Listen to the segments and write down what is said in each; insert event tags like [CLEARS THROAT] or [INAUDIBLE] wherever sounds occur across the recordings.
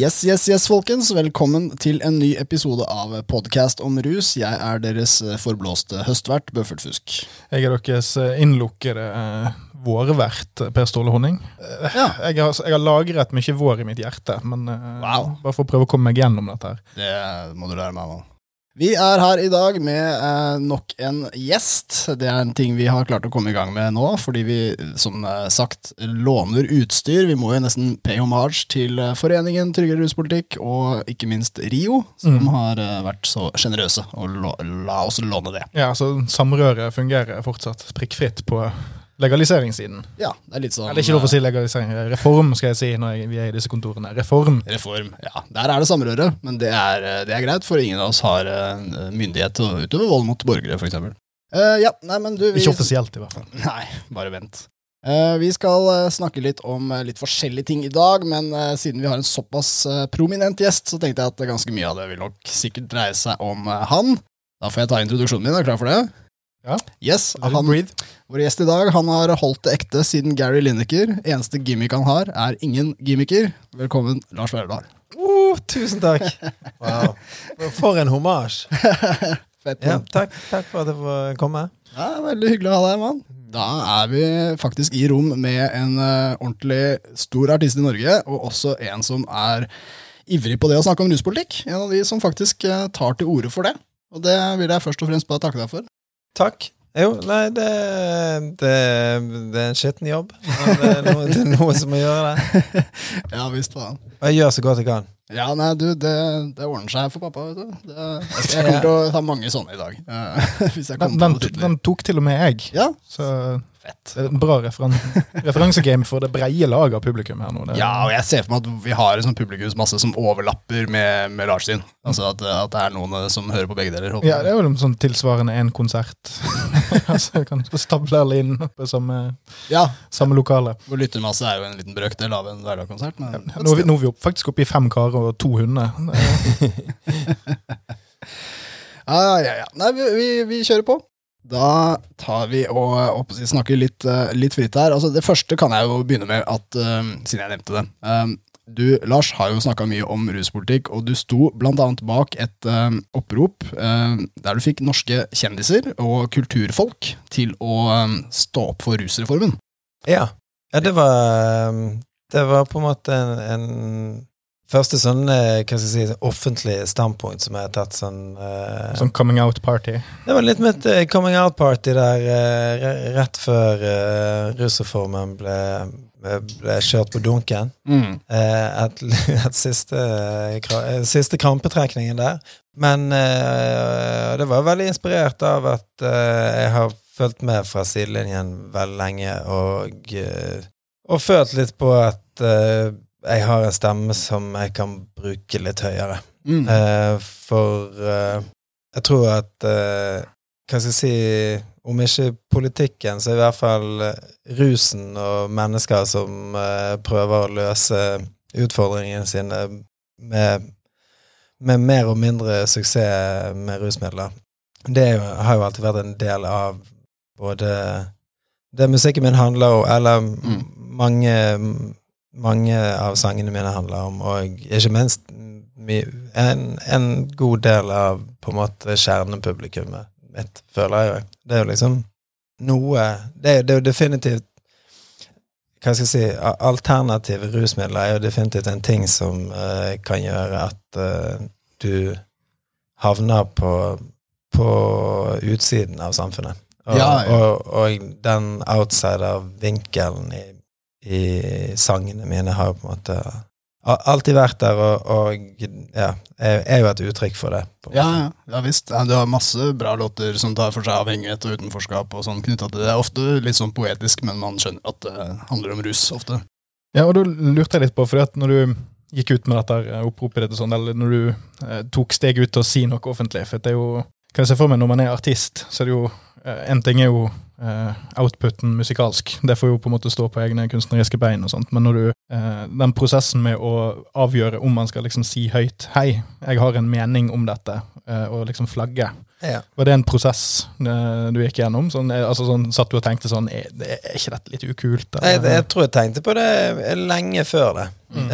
Yes, yes, yes, folkens. Velkommen til en ny episode av Podcast om rus. Jeg er deres eh, forblåste høstvert, Bøffert Fusk. Jeg er deres eh, innlukkede eh, vårvert, Per Ståle Honning. Eh, Ja. Jeg, har, jeg har lagret mye vår i mitt hjerte, men eh, Wow. bare for å prøve å komme meg gjennom dette her. Det må du lære meg, mann. Vi er her i dag med eh, nok en gjest. Det er en ting vi har klart å komme i gang med nå, fordi vi, som eh, sagt, låner utstyr. Vi må jo nesten pay homage til eh, Foreningen tryggere ruspolitikk, og ikke minst Rio, som Mm. har eh, vært så sjenerøse og la, la oss låne det. Ja, altså Samrøret fungerer fortsatt prikkfritt på legaliseringssiden. Ja, det er litt sånn Eller ikke lov å si legalisering, reform skal jeg si når jeg, vi er i disse kontorene. Reform. Reform. Ja, der er det samrøre, men det er, eh, det er greit, for ingen av oss har eh, myndighet til å utøve vold mot borgere, f.eks. Uh, ja, nei, men du vi, Ikke offisielt, i hvert fall. Nei, bare vent. Uh, vi skal uh, snakke litt om uh, litt forskjellige ting i dag, men eh, siden vi har en såpass eh, prominent gjest, så tenkte jeg at ganske mye av det vil nok sikkert dreie seg om eh, han. Da får jeg ta introduksjonen min. Er du klar for det? Ja. Yes, han, breathe. Vår gjest i dag han har holdt det ekte siden Gary Lineker. Eneste gimmick han har, er ingen gimmicker. Velkommen, Lars Verdal. Oh, tusen takk. [LAUGHS] Wow. For en homasj. [LAUGHS] Fett. Ja, takk, takk for at jeg får komme. Ja, veldig hyggelig å ha deg, mann. Da er vi faktisk i rom med en uh, ordentlig stor artist i Norge, og også en som er ivrig på det å snakke om ruspolitikk. En av de som faktisk uh, tar til orde for det. Og det vil jeg først og fremst bare takke deg for. Takk. Jo, nei, det, det, det er en skitten jobb. Men det er, noe, det er noe som må gjøre det. [LAUGHS] Ja visst, faen. Og jeg gjør så godt jeg kan. Ja, nei, du, det, det ordner seg for pappa, vet du. Det, jeg, jeg kommer til å ta mange sånne i dag. [LAUGHS] hvis jeg Den, kommer den, på den tok til og med jeg. Ja, Så fett. det er en bra referan referansegame for det breie laget av publikum her nå. Det, Ja, og jeg ser for meg at vi har en sånn publikumsmasse som overlapper med, med Lars sin. Altså at, at det er noen eh, som hører på begge deler. håper Ja, det er jo sånn tilsvarende en konsert. [LAUGHS] altså, kan stable alle inn på samme, ja, samme lokale. vår lyttermasse er jo en liten brøkdel av en hverdagskonsert. Men, Nå vi, nå er vi opp- faktisk oppe i fem karer og to hunder. [LAUGHS] Ja, ja, ja. Nei, vi, vi, vi kjører på. Da tar vi og eh, snakker litt, eh, litt fritt her. Altså, det første kan jeg jo begynne med, at, eh, siden jeg nevnte det. Um, du, Lars, har jo snakka mye om ruspolitikk, og du sto annet bak et uh, opprop uh, der du fikk norske kjendiser og kulturfolk til å uh, stå opp for rusreformen. Ja. ja det var Det var på en måte en, en første sånn eh, hva skal jeg si, offentlig standpunkt som jeg har tatt sånn uh, Sånn coming out-party. Det var litt mitt eh, coming out-party der uh, rett før uh, rusreformen ble, ble kjørt på dunken. Eh, et, et [LAUGHS] siste, eh, eh, siste krampetrekningen der. Men eh, det var veldig inspirert av at eh, jeg har fulgt med fra sidelinjen veldig lenge, og, eh, og følt litt på at eh, jeg har en stemme som jeg kan bruke litt høyere. Mm. Eh, for eh, jeg tror at eh, Hva skal jeg si Om ikke politikken, så i hvert fall rusen og mennesker som prøver å løse utfordringene sine med, med mer og mindre suksess med rusmidler. Det jo, har jo alltid vært en del av både det musikken min handler om, eller Mm. mange mange av sangene mine handler om, og ikke minst en, en god del av på en måte kjernepublikummet mitt, føler jeg. Det er jo liksom noe Det er, det er jo definitivt Hva skal jeg si Alternative rusmidler er jo definitivt en ting som uh, kan gjøre at uh, du havner på, på utsiden av samfunnet. Og, Ja, ja. og, og den outsider-vinkelen i i sangene mine har jo på en måte alltid vært der, og, og ja, er, er jo et uttrykk for det. på Ja, ja, ja visst. Ja, Du har masse bra låter som tar for seg avhengighet og utenforskap og sånn knytta til det. Det er ofte litt sånn poetisk, men man skjønner at det handler om rus ofte. Ja, og da lurte jeg litt på, fordi at når du gikk ut med dette oppropet ditt og sånn, eller når du eh, tok steg ut til å si noe offentlig, for det er jo Kan jeg se for meg når man er artist, så er det jo eh, En ting er jo eh, outputen musikalsk, det får jo på en måte stå på egne kunstneriske bein og sånt, men når du uh, Den prosessen med å avgjøre om man skal liksom si høyt 'Hei, jeg har en mening om dette', uh, og liksom flagge. Ja. Var det en prosess du gikk gjennom? Sånn, altså sånn, Satt du og tenkte sånn Er, er ikke dette litt ukult? Jeg, jeg tror jeg tenkte på det lenge før det. Mm.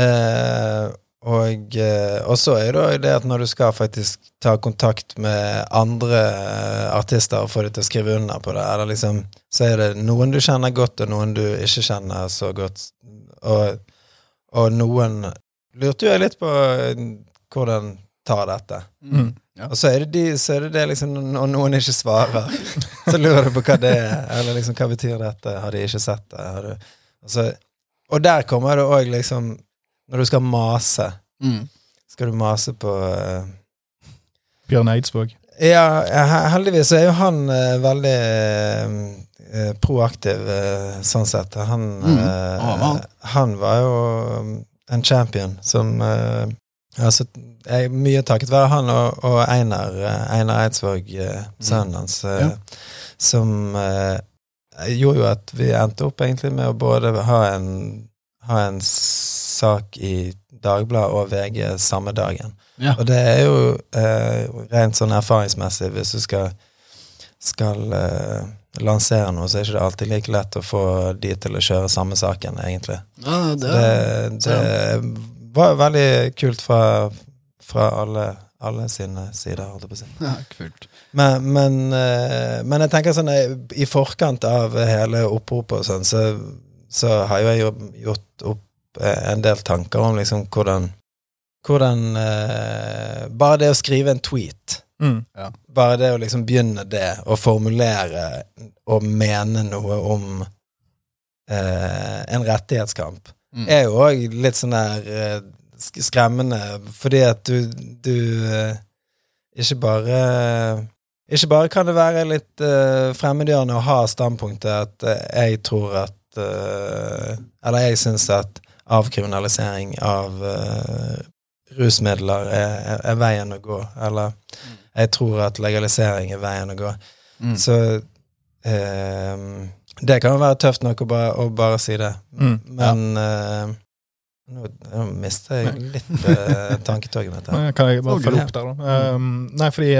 Og, eh, og så er det det at når du skal faktisk ta kontakt med andre eh, artister og få dem til å skrive under på det, liksom, så er det noen du kjenner godt, og noen du ikke kjenner så godt. Og, og noen lurte jo jeg litt på eh, hvordan tar dette. Mm. Ja. Og så er det, de, så er det, det liksom når noen ikke svarer, [LAUGHS] så lurer du på hva det er. Eller liksom, hva betyr dette? Har de ikke sett det? Har du, og, så, og der kommer det òg liksom Når du skal mase, Mm. skal du mase på uh, Bjørn Eidsvåg. Ja, heldigvis er jo han uh, veldig eh, eh, proaktiv, sånn sett. Han, Mm. Ja, han. han var jo um, en champion som altså, jeg, Mye takket være han og, og Einar, Einar Eidsvåg, sønnen hans, eh, Ja. som gjorde jo at vi endte opp egentlig med å både ha en, ha en sak i Dagbladet og VG samme dagen. Ja. Og det er jo eh, rent sånn erfaringsmessig, hvis du skal, skal eh, lansere noe, så er ikke det alltid like lett å få de til å kjøre samme saken, egentlig. Ja, det, det, det, ja. var veldig kult fra, fra alle, alle sine sider, holdt jeg på å si. ja, kult. Men, men, eh, men jeg tenker sånn eh, I forkant av hele oppropet og sånn, så, så har jo jeg jo gjort opp eh, en del tanker om liksom hvordan Hvordan eh, Bare det å skrive en tweet Mm. Bare det å liksom begynne det, og formulere og mene noe om eh, en rettighetskamp, Mm. er jo òg litt sånn der eh, skremmende, fordi at du, du eh, ikke bare Ikke bare kan det være litt uh, fremmedgjørende å ha standpunktet at uh, jeg tror at eh, Eller jeg syns at avkriminalisering av eh, rusmidler er, er, er veien å gå. Eller jeg tror at legalisering er veien å gå. Mm. Så eh, det kan jo være tøft nok å bare, å bare si det. Mm. Men eh, nå, nå mister jeg litt eh, tanketoget mitt her. [LAUGHS] Kan jeg bare følge opp der, da? Um, nei, fordi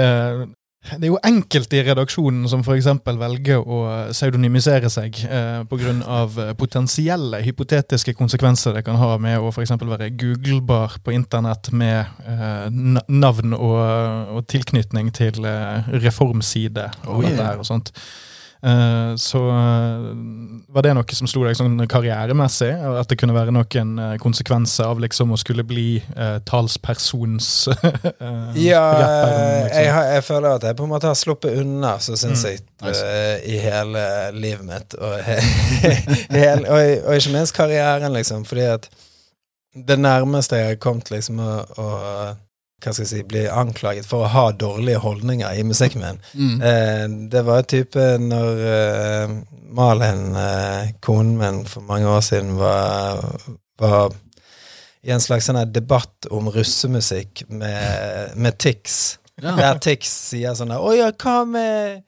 det er jo enkelte i redaksjonen som f.eks. velger å pseudonymisere seg eh, pga. potensielle hypotetiske konsekvenser det kan ha med å f.eks. være googlebar på internett med eh, navn og, og tilknytning til eh, reformside og Oh, yeah. dette her og sånt. Eh, så eh, var det noe som slo deg sånn karrieremessig? At det kunne være noen eh, konsekvenser av liksom å skulle bli talspersons [LAUGHS] Ja, liksom? jeg, har, jeg føler at jeg på en måte har sluppet unna, så syns Mm. jeg, Nice. i hele livet mitt. Og, [LAUGHS] hele, og, og ikke minst karrieren, liksom. Fordi at det nærmeste jeg har kommet liksom å hva skal jeg si, bli anklaget for å ha dårlige holdninger i musikken min, Mm. Eh, det var type når eh, Malin, eh, konen min, for mange år siden var, var i en slags sånn debatt om russemusikk med, med Tix. Ja. Der Tix sier sånn der Å ja, hva med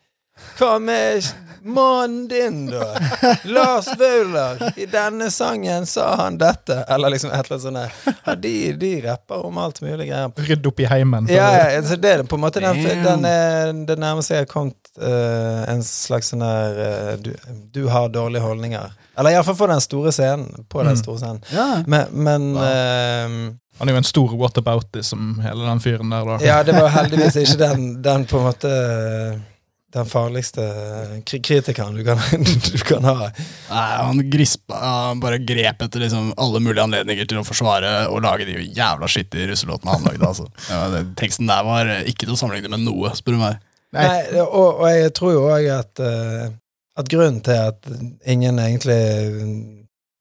Hva med mannen din, da? Lars Vaular. I denne sangen sa han dette. Eller liksom et eller annet sånt. Ja, de, de rapper om alt mulig greier. Rydd opp i heimen. Ja, ja, altså det er på en måte den, den, den den det nærmeste jeg har kommet uh, en slags sånn der uh, du, du har dårlige holdninger. Eller iallfall på den store scenen. På den Mm. store scenen. Ja. Men, men Wow. uh, Han er jo en stor whataboutism, hele den fyren der, da. Ja, det var heldigvis ikke den, den på en måte Den farligste kritikeren du kan, [LAUGHS] du kan ha. Nei, han grispa Han bare grep etter liksom alle mulige anledninger til å forsvare og lage de jævla skittige russelåtene han lagde. Altså. Ja, den teksten der var ikke til å sammenligne med noe, spør du meg. Nei. Nei, og, og jeg tror jo òg at, eh, at grunnen til at ingen egentlig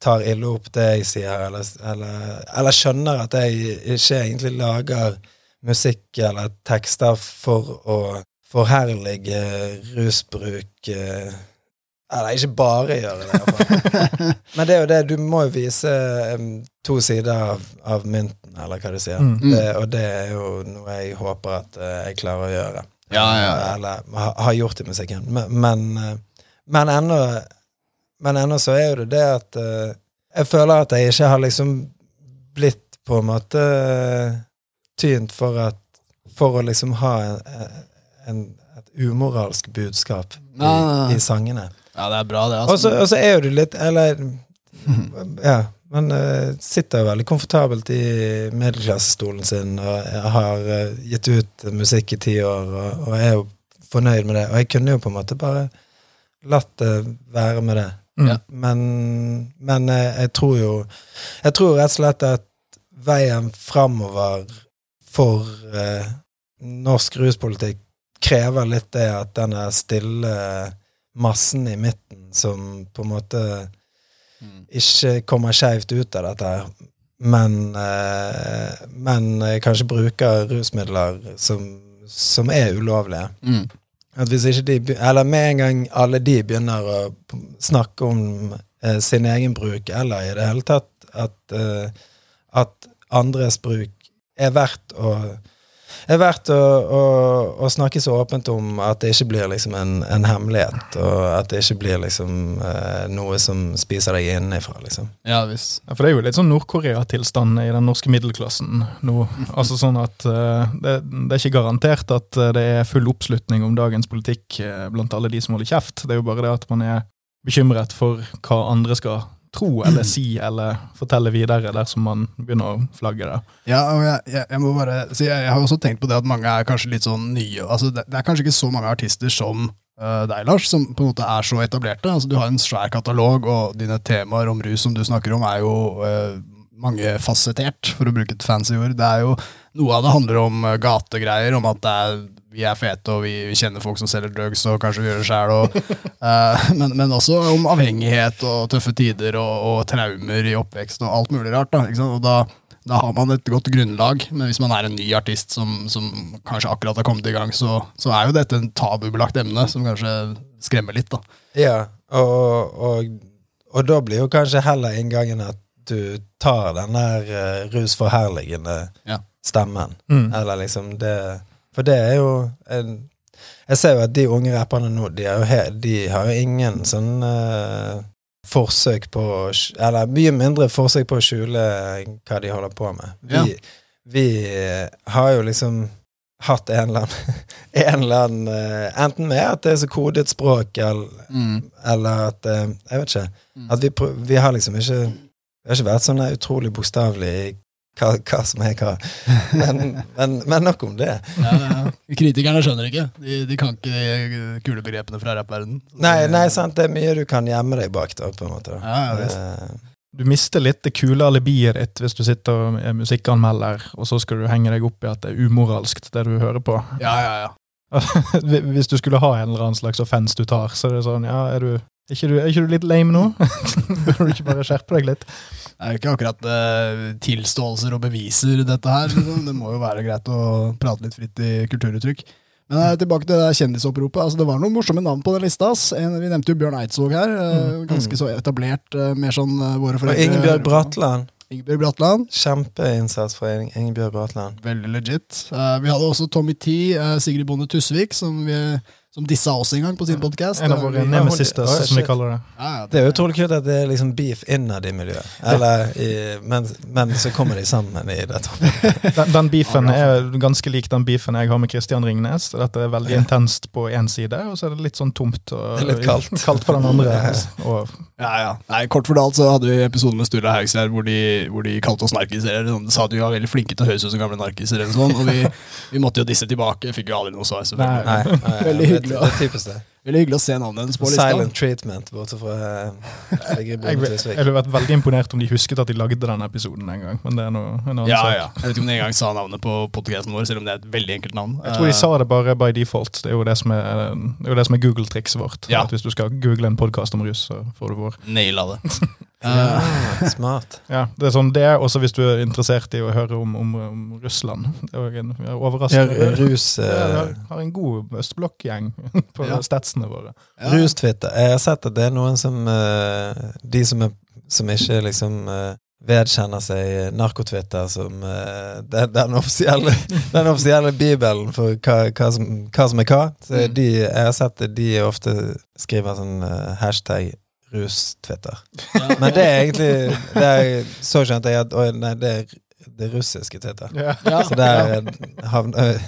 tar ille opp det jeg sier, eller, eller, eller skjønner at jeg ikke egentlig lager musikk eller tekster for å forherlige rusbruk eh, Eller ikke bare gjøre det, iallfall. [LAUGHS] Men det er jo det, du må jo vise to sider av, av mynten, eller hva du sier. Mm. Mm. Det, og det er jo noe jeg håper at eh, jeg klarer å gjøre. Ja, ja, ja. Eller ha, har gjort i musikken. Men, men, eh, men ennå Men ennå så er jo det det at eh, Jeg føler at jeg ikke har liksom blitt på en måte eh, tynt for at For å liksom ha en, en, et umoralsk budskap i, Nei, nei, nei. i sangene. Ja, det er bra, det. Altså. og så er jo du litt Eller [LAUGHS] Ja. men uh, sitter jo veldig komfortabelt i middelklassestolen sin og har uh, gitt ut musikk i ti år og, og er jo fornøyd med det. Og jeg kunne jo på en måte bare latt det være med det. Mm. Men, men jeg, jeg tror jo Jeg tror rett og slett at veien framover for uh, norsk ruspolitikk krever litt det at denne stille massen i midten som på en måte Mm. ikke kommer skeivt ut av dette, her, men, eh, men kanskje bruker rusmidler som, som er ulovlige. Mm. At hvis ikke de, eller med en gang alle de begynner å snakke om eh, sin egen bruk, eller i det hele tatt at, eh, at andres bruk er verdt å er verdt å, å, å snakke så åpent om at det ikke blir liksom en, en hemmelighet, og at det ikke blir liksom eh, noe som spiser deg innenfra, liksom. Ja. Ja, for det er jo litt sånn Nord-Korea-tilstand i den norske middelklassen nå. Altså sånn at eh, det, det er ikke garantert at eh, det er full oppslutning om dagens politikk eh, blant alle de som holder kjeft. Det er jo bare det at man er bekymret for hva andre skal tro eller si eller fortelle videre dersom man begynner å flagge det. Ja, og jeg, jeg, jeg må bare si, jeg, jeg har også tenkt på det at mange er kanskje litt sånn nye. altså Det, det er kanskje ikke så mange artister som uh, deg, Lars, som på en måte er så etablerte. altså Du har en svær katalog, og dine temaer om rus som du snakker om, er jo uh, mangefasettert, for å bruke et fancy ord. Det er jo Noe av det handler om eh, gategreier, om at det er, vi er fete og vi, vi kjenner folk som selger drugs og kanskje vi gjør det sjøl. [LAUGHS] men, men også om avhengighet og tøffe tider og, og traumer i oppvekst og alt mulig rart. da, ikke sant? Og da da har man et godt grunnlag, men hvis man er en ny artist som, som kanskje akkurat har kommet i gang, så, så er jo dette en tabubelagt emne som kanskje skremmer litt. da. Ja, og, og, og da blir jo kanskje heller inngangen at du tar den der uh, rusforherligende Ja. stemmen. Mm. Eller liksom det For det er jo en, Jeg ser jo at de unge rapperne nå, de, jo he, de har jo ingen sånn uh, forsøk på Eller mye mindre forsøk på å skjule hva de holder på med. Vi, Ja. vi eh, har jo liksom hatt en eller annen, [LAUGHS] en eller annen uh, Enten med at det er så kodet språk, eller, eller at uh, Jeg vet ikke. Mm. At vi, vi har liksom ikke Vi har ikke vært sånn utrolig bokstavelig i hva, hva som er hva. Men, men, men nok om det. Ja, ja. Kritikerne skjønner ikke. De, de kan ikke de kule begrepene fra rappverdenen. Nei, nei, sant, det er mye du kan gjemme deg bak, da, på en måte. Ja, ja. Eh, Du mister litt det kule alibiet ditt hvis du sitter og er musikkanmelder, og så skal du henge deg opp i at det er umoralsk, det du hører på. Ja, ja, ja. [LAUGHS] Hvis du skulle ha en eller annen slags offens du tar, så er det sånn Ja, er du er ikke du, er ikke du litt lame nå? [LAUGHS] Bør du ikke bare skjerpe deg litt? Det er jo ikke akkurat eh, tilståelser og beviser, dette her. Liksom. Det må jo være greit å prate litt fritt i kulturuttrykk. Men eh, tilbake til det kjendisoppropet. Altså, det var noen morsomme navn på den lista. ass. En, vi nevnte jo Bjørn Eidsvåg her. eh, Ganske så etablert. eh, Mer sånn eh, våre og foreldre Ingebjørg Bratland. Ingebjørg Bratland. Kjempeinnsats fra Ingebjørg Bratland. Veldig legit. Eh, vi hadde også Tommy T, Sigrid Sigrid BondeTusvik, som, vi, som dissa oss en gang på sin podkast. En av våre nemesisters, som vi kaller det. Ja, ja, Det er jo utrolig kult at det er liksom beef innad i miljøet. Eller i, men, men så kommer de sammen i dette. [LAUGHS] Den, den beefen er ganske lik den beefen jeg har med Christian Ringnes. Dette er veldig intenst på én side, og så er det litt sånn tomt og litt [LAUGHS] kaldt. på den andre. Og, Ja, ja. Nei, Kort fortalt så hadde vi episode med Sturla Haugsgjerd hvor, hvor de kalte oss narkiser. eller sånn. De sa at vi var veldig flinke til å høres ut som gamle narkiser. eller sånn, Og vi, [LAUGHS] vi måtte jo disse tilbake. Fikk jo aldri noe svar. selvfølgelig. Nei. Nei, nei, Det- hyggelig, Det typisk det. Veldig hyggelig å se navnet hennes på lista. Silent treatment borte fra eh, jeg, ville vært veldig imponert om de husket at de lagde den episoden en gang. Men det er noe, en annen Ja, sak. ja. Jeg vet ikke om de engang sa navnet på podcasten vår, selv om det er et veldig enkelt navn. Jeg tror de sa det bare by default. Det er jo det som er, det er, det som er Google-trikset vårt. Ja. At Hvis du skal google en podkast om rus, så får du vår. Naila det. [LAUGHS] Ja, smart. [LAUGHS] Ja, Det er sånn det også hvis du er interessert i å høre om, om, om Russland. Det er en er Ja, overraskende. rus, Ja, eh, har, en god østblokkgjeng [LAUGHS] på Ja. statsene våre. Ja. Rustwitter. Jeg har sett at det er noen som eh, De som, er, som ikke liksom eh, vedkjenner seg narkotwitter som den, den, offisielle, [LAUGHS] den offisielle bibelen for hva, hva, som, hva som er hva. Så Mm. de, jeg har sett at de ofte skriver sånn hashtag rustwitter. Ja. Men det er egentlig det er, Så skjønte jeg at å, nei, det er det russiske TT. Ja. Ja, Så der havner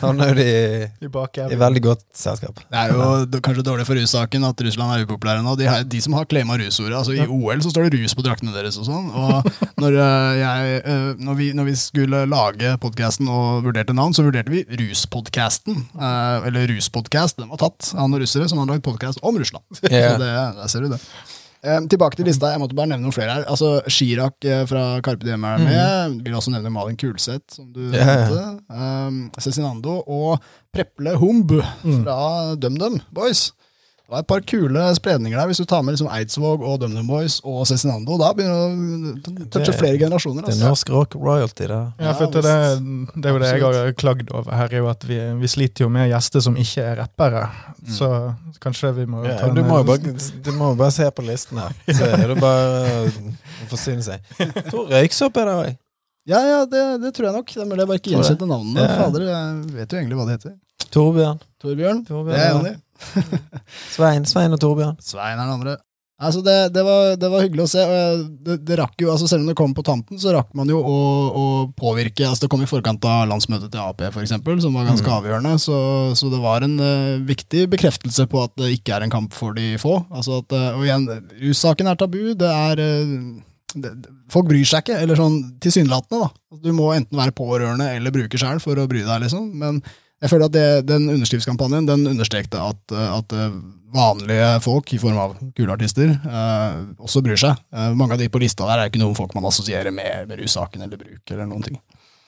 havner jo de i, I veldig godt selskap. Det er jo kanskje dårlig for russaken at Russland er upopulære nå. De, har, de som har claima rusordet, altså I OL så står det rus på draktene deres og sånn. Og når, eh, jeg, eh, når, vi, når vi skulle lage podkasten og vurderte navn, så vurderte vi Ruspodkasten. eh, Eller Ruspodkast. Den var tatt av noen russere som hadde lagd podkast om Russland. [LAUGHS] Så det, der ser du det. Eh, tilbake til lista. Jeg måtte bare nevne noen flere her. Altså Chirag eh, fra Carpe Diem er med. Vil også nevne Malin Kulseth, som du ja. nevnte. Um, Cezinando og Preple Humb fra DumDum Boys. Det var et par kule spredninger der, hvis du tar med liksom Eidsvåg og DumDum Boys og Cezinando. Da begynner du å touche flere generasjoner. Det er Altså. norsk rock royalty, det. Ja, for det, det er jo det jeg har klagd over her, er jo at vi, vi sliter jo med gjester som ikke er rappere. Så kanskje vi må Ja, ta du, må jo bare, du må bare se på listen her, [LAUGHS] så er det bare å forsyne seg. Tor Røyksopp er der òg. Ja, ja, det, det tror jeg nok. Det er mulig jeg bare ikke Tror gjenkjente navnene. Ja. Fader, jeg vet jo egentlig hva de heter. Torbjørn. Torbjørn. Torbjørn, Det er jeg enig i. [LAUGHS] Svein, Svein og Torbjørn. Svein er den andre. Altså det, det, var, det var hyggelig å se. Det, det rakk jo, altså Selv om det kom på tampen, så rakk man jo å, å påvirke. altså Det kom i forkant av landsmøtet til Ap, for eksempel, som var ganske Mm. avgjørende. Så, så det var en uh, viktig bekreftelse på at det ikke er en kamp for de få. Altså at, uh, og igjen, Russaken er tabu. Det er Uh, Folk bryr seg ikke, eller sånn tilsynelatende. da. Du må enten være pårørende eller bruke sjøl for å bry deg, liksom. Men jeg føler at det, den underskriftskampanjen den understrekte at, eh, at eh, vanlige folk, i form av kule artister, eh, også bryr seg. Eh, mange av de på lista der er ikke noen folk man assosierer med, med russaken eller bruk. eller noen ting.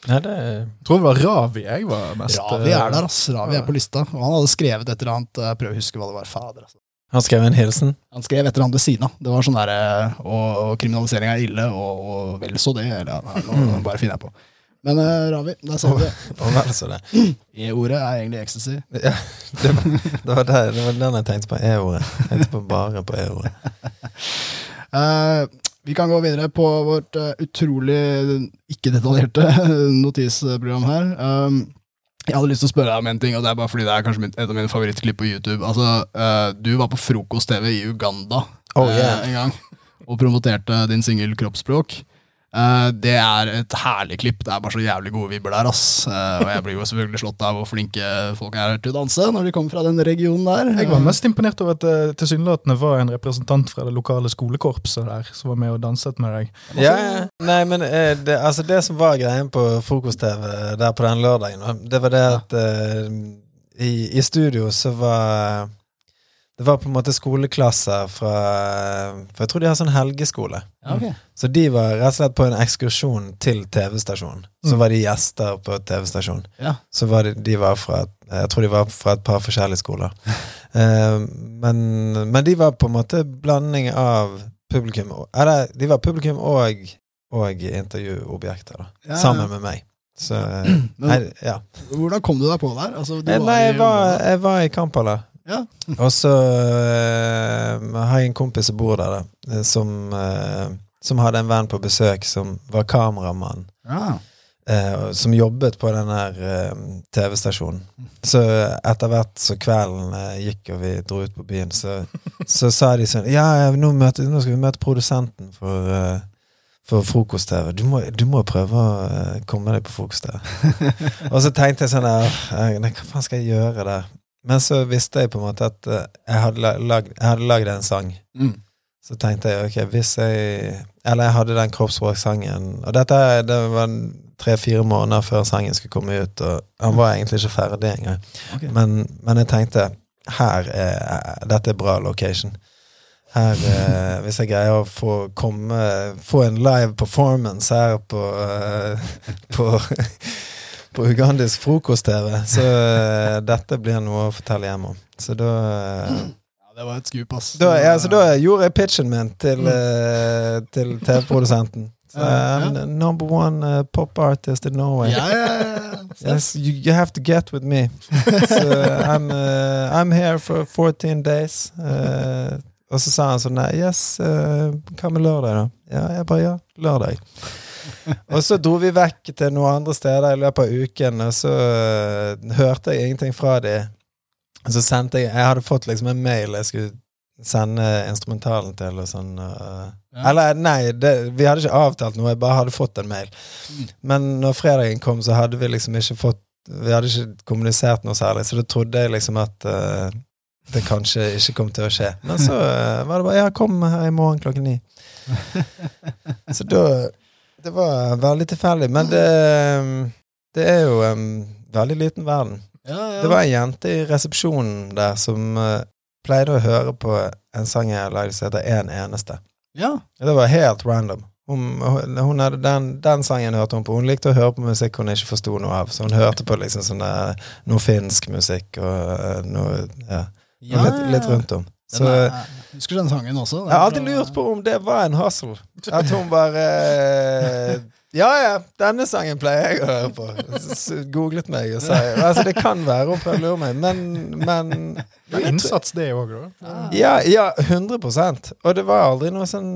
Nei, det Jeg tror det var Ravi jeg var mest Ravi eh, er der, ass. Ravi er på lista. Og han hadde skrevet et eller annet, jeg prøver å huske hva det var. Fader, ass. Han skrev en hilsen. Han skrev et eller annet ved siden av. Det var sånn der, eh, og, og kriminalisering er ille, og, og vel så det. Eller, eller, eller, bare finner jeg på. Men uh, Ravi, der ser vi det. [LAUGHS] Det. [CLEARS THROAT] E-ordet er egentlig ecstasy. [LAUGHS] Ja, det, det, var det, det var den jeg tenkte på E-ordet. Tenkte på bare på E-ordet. Uh, [LAUGHS] vi kan gå videre på vårt uh, utrolig ikke-detaljerte notisprogram her. Um, jeg hadde lyst til å spørre deg om en ting, og det er bare fordi det er kanskje et av mine favorittklipp på YouTube. Altså, uh, Du var på frokost-TV i Uganda Oh, yeah. en gang og promoterte din singel Kroppsspråk. Eh, det er et herlig klipp. Det er bare så jævlig gode vibber der. ass. Eh, og jeg blir jo selvfølgelig slått av hvor flinke folk er til å danse når de kommer fra den regionen der. Jeg var mest imponert over at det tilsynelatende var en representant fra det lokale skolekorpset der som var med og danset med deg. Ja, ja. Nei, men eh, det, altså det som var greien på frokost-TV der på den lørdagen, det var det at uh, i, i studio så var Det var på en måte skoleklasser fra For jeg tror de har sånn helgeskole. Okay. Så de var rett og slett på en ekskursjon til TV-stasjonen. Så Mm. var de gjester på TV-stasjonen. Ja. Så var de, de var fra Jeg tror de var fra et par forskjellige skoler. uh, [LAUGHS] men, men de var på en måte blanding av publikum Eller de var publikum og, og intervjuobjekter, da. Ja, ja. Sammen med meg. Så eh, [CLEARS THROAT] Men- her, ja. Hvordan kom du deg på der? Altså, du Eh, Nei, i jeg var, jeg var i Kampala. Ja. Og så eh, har jeg en kompis som bor der, da, eh, som, eh, som hadde en venn på besøk som var kameramann. Ja. Eh, som jobbet på den her eh, TV-stasjonen. Så etter hvert så kvelden eh, gikk og vi dro ut på byen, så, så sa de sånn Ja, nå, møter, nå skal vi møte produsenten for, for frokost-TV. Du, du må prøve å komme deg på frokost-TV. [LAUGHS] og så tenkte jeg sånn der, hva faen skal jeg gjøre der? Men så visste jeg på en måte at eh, jeg hadde jeg lagd en sang. Mm. Så tenkte jeg ok, hvis jeg Eller jeg hadde den kroppsspråksangen. Og dette det var tre-fire måneder før sangen skulle komme ut, og han var egentlig ikke ferdig engang. Okay. Men, men jeg tenkte her er, dette er bra location. Her, eh, Hvis jeg greier å få komme Få en live performance her på eh, På, på ugandisk frokost-TV, så eh, dette blir noe å fortelle hjemme om. Så da eh, det var et skup, ass. da, ja, så da gjorde jeg pitchen min til, mm. til TV-produsenten. [LAUGHS] I'm number one uh, pop artist in Norway. Yeah, yeah. Yes, you, you have to get with me. [LAUGHS] so, I'm, uh, I'm here for 14 days. Uh, og så sa han sånn nei, Yes, hva med lørdag, da? Ja, jeg bare ja, lørdag. Og så dro vi vekk til noen andre steder i løpet av uken, og så uh, hørte jeg ingenting fra de. Og så sendte jeg Jeg hadde fått liksom en mail jeg skulle sende instrumentalen til og sånn. og- Ja. Eller nei, det, vi hadde ikke avtalt noe, jeg bare hadde fått en mail. Mm. Men når fredagen kom, så hadde vi liksom ikke fått Vi hadde ikke kommunisert noe særlig, så da trodde jeg liksom at uh, det kanskje ikke kom til å skje. Men så uh, var det bare Ja, kom her i morgen klokken ni. [LAUGHS] Så da Det var veldig tilfeldig. Men det, det er jo en veldig liten verden. Ja, ja. Det var en jente i resepsjonen der som uh, pleide å høre på en sang jeg lagde som heter En eneste. ja. Det var helt random. Hun, hun hadde den, den sangen hørte hun på. Hun likte å høre på musikk hun ikke forsto noe av. Så hun hørte på liksom sånn noe finsk musikk og eh, noe ja, Ja, litt, litt rundt om. Den Så er- jeg jeg husker den sangen også. har alltid lurt på om det var en hustle. At hun bare eh, Ja ja, denne sangen pleier jeg å høre på. Så googlet meg og sa Altså, det kan være hun prøver å lure meg, men, men Det er innsats, det òg, da. Ja, ja, 100% Og det var aldri noe sånn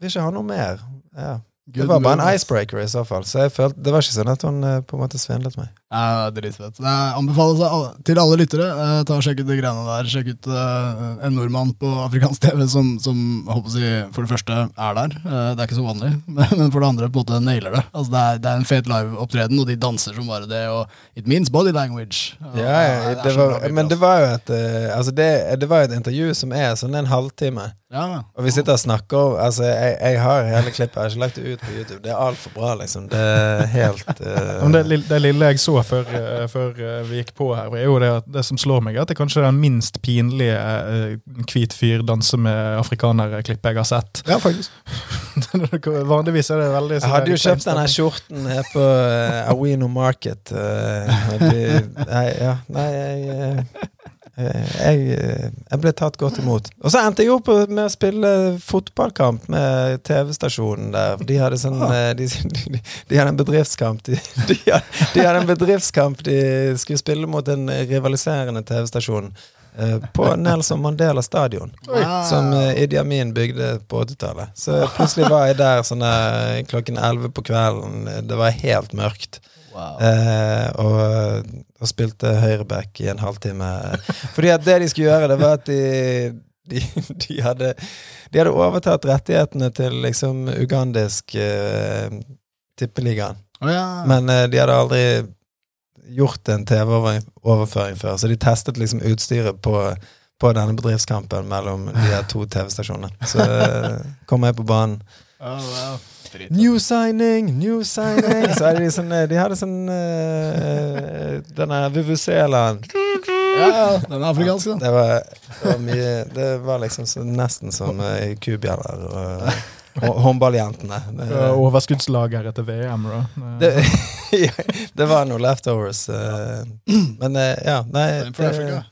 Vil ikke ha noe mer. Ja. Det var bare en icebreaker i så fall. Så jeg følte, det var ikke sånn at hun eh, på en måte svindlet meg. Ja, Dritfett. Det anbefales til alle lyttere. Eh, ta og Sjekk ut de greiene der. Sjekk ut eh, en nordmann på afrikansk TV som, som håper å si, for det første er der. Eh, det er ikke så vanlig. [LAUGHS] Men, for det andre på en måte nailer det. Altså, det, er, det er en fet liveopptreden, og de danser som bare det. Og it means body language. Og Ja, ja, det det var, bra men det altså. var jo et Altså, det, det var et intervju som er sånn en halvtime. ja, Og vi sitter og snakker Altså, jeg, jeg har hele klippet, jeg har ikke lagt det ut på YouTube. Det er altfor bra, liksom. Det er helt uh... Det, det lille jeg så før, eh, før eh, vi gikk på her, er jo det, at det som slår meg, er at det kanskje er den minst pinlige eh, hvit fyr danse med afrikanere-klippet jeg har sett. ja, faktisk. [LAUGHS] Vanligvis er det veldig Jeg hadde jo kjøpt denne skjorten her på uh, Awino Market. eh, nei, ja, nei, jeg, jeg, eh, jeg ble tatt godt imot. Og så endte jeg opp med å spille fotballkamp med TV-stasjonen der. De hadde sånn eh, de, de, de hadde en bedriftskamp. De, de, hadde, de hadde en bedriftskamp de skulle spille mot en rivaliserende TV-stasjon. eh, På Nelson Mandela stadion. Som eh, Idi Amin bygde på 80-tallet. Så plutselig var jeg der sånn eh, klokken 11 på kvelden. Det var helt mørkt. Wow. Eh, og, og spilte høyreback i en halvtime. Fordi at det de skulle gjøre, det var at de de, de, hadde, de hadde overtatt rettighetene til liksom ugandisk uh, tippeligaen. Oh, ja. Men uh, de hadde aldri gjort en TV-overføring før, så de testet liksom utstyret på, på denne bedriftskampen mellom de her to TV-stasjonene. Så eh, kom jeg på banen. Oh, wow. Dritfett. New signing, new signing! Så er det sånn eh, De hadde sånn uh, Denne Vuvuzelaen. Ja, ja, den er afrikansk, da. Det var, det var mye Det var liksom så, nesten som uh, kubjeller Uh, håndballjentene. Overskuddslager etter VM, da. [LAUGHS] det, det var noe leftovers. Uh, men uh, ja, nei det-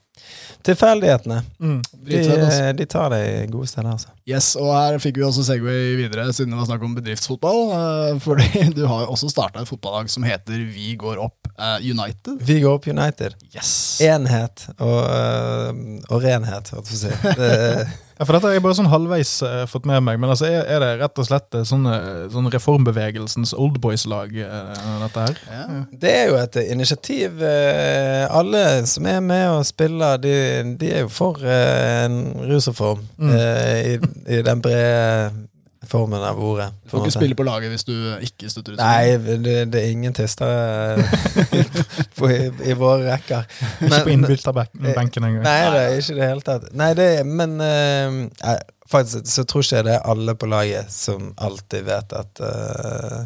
Tilfeldighetene. Mm. De, altså. de tar deg gode steder, altså. Yes, og her fikk vi også Segway videre, siden det var snakk om bedriftsfotball. eh, fordi [LAUGHS] du har jo også starta et fotballag som heter Vi går opp eh, United. Vi går opp United. Yes! Enhet og, eh, og renhet, holdt jeg på å si. [LAUGHS] Ja, for dette har jeg bare sånn halvveis uh, fått med meg. Men altså, er, er det rett og slett eh, sånn, eh, sånn reformbevegelsens oldboys-lag, uh, dette her? Ja. Det er jo et initiativ. Uh, Alle som er med og spiller, de, de er jo for eh, en rusreform. Mm. eh, I, I den brede formen av ordet. Du får ikke måte. spille på laget hvis du ikke støtter ut. Nei, det, det er ingen tystere [LAUGHS] på- i, i våre rekker. Ikke på innbytterbenken engang. Nei, det er ikke det hele tatt. Nei, det men uh, nei, faktisk så tror ikke jeg det er alle på laget som alltid vet at uh,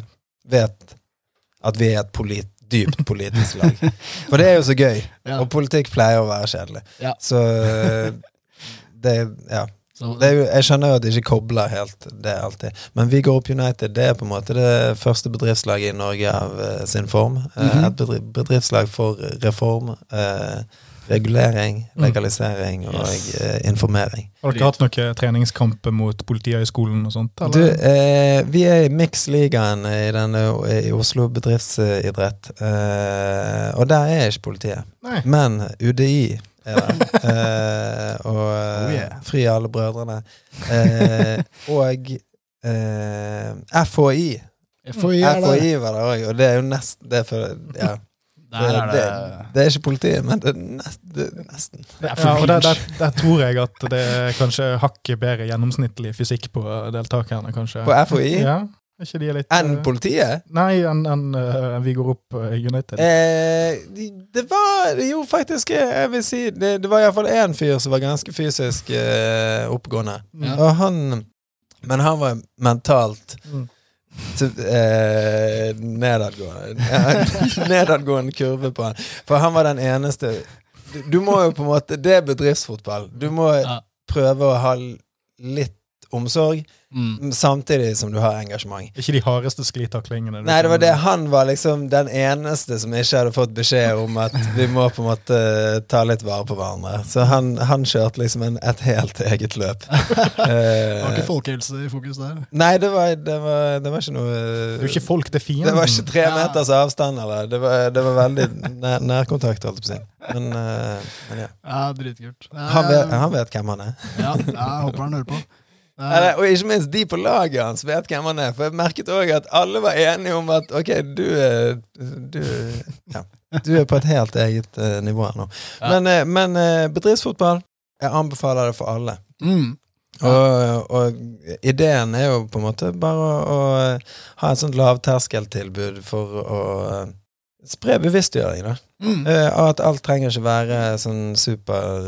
Vet at vi er et polit, dypt politisk lag. [LAUGHS] For det er jo så gøy, Ja. og politikk pleier å være kjedelig. Ja. Så eh, det Ja. Så, Det er jo, jeg skjønner jo at de ikke kobler helt det alltid. Men Vi går opp United det er på en måte det første bedriftslaget i Norge av uh, sin form. Mm -hmm. Et bedriftslag for reform, Uh, regulering, Mm. legalisering og Yes. informering. Har dere hatt noen treningskamper mot Politihøgskolen og sånt? Du, eh, vi er i Mix-ligaen i, i Oslo bedriftsidrett, eh, og der er ikke politiet. Nei. Men UDI der. Eh, og Oh, yeah. Fri alle brødrene. Eh, og eh, FHI. FHI er. FHI var det òg, og det er jo nesten det for, ja. Det det, det det er ikke politiet, men det er, nest, det er nesten. Ja, og der, der, der tror jeg at det er kanskje hakket bedre gjennomsnittlig fysikk på deltakerne, kanskje. På FHI Ja, ikke de litt enn eh, politiet. Nei, enn en, en, vi går opp eh, United. Eh, det var Jo, faktisk, eh, jeg vil si Det, det var iallfall én fyr som var ganske fysisk eh, oppegående. Ja. Og han Men han var mentalt Mm. til, eh, nedadgående [LAUGHS] Nedadgående kurve på han. For han var den eneste du, du må jo på en måte Det er bedriftsfotball. Du må Ja. prøve å ha litt omsorg, Mm. samtidig som du har engasjement. Ikke de hardeste sklitaklingene. Nei, det var det. Han var liksom den eneste som ikke hadde fått beskjed om at vi må på en måte ta litt vare på hverandre. Så han, han kjørte liksom en, et helt eget løp. Det [LAUGHS] var Eh, ikke folkehelse i fokus der. nei, det var, det, var, det var ikke noe Det er ikke folk, det er fienden. Det var ikke tre meters avstand, eller. Det var, det var veldig nær, nærkontakt, holdt jeg på å si. Men, eh, men ja. Ja, dritkult. Han vet, han vet hvem han er. Ja, jeg håper han hører på. Eller, og ikke minst de på laget hans vet hvem han er. For jeg merket òg at alle var enige om at ok, du er Du, ja, du er på et helt eget uh, nivå her nå. Ja. Men, uh, men uh, bedriftsfotball, jeg anbefaler det for alle. Mm. Og, og ideen er jo på en måte bare å, å ha et sånt lavterskeltilbud for å spre bevisstgjøring, da. Mm. At alt trenger ikke være sånn super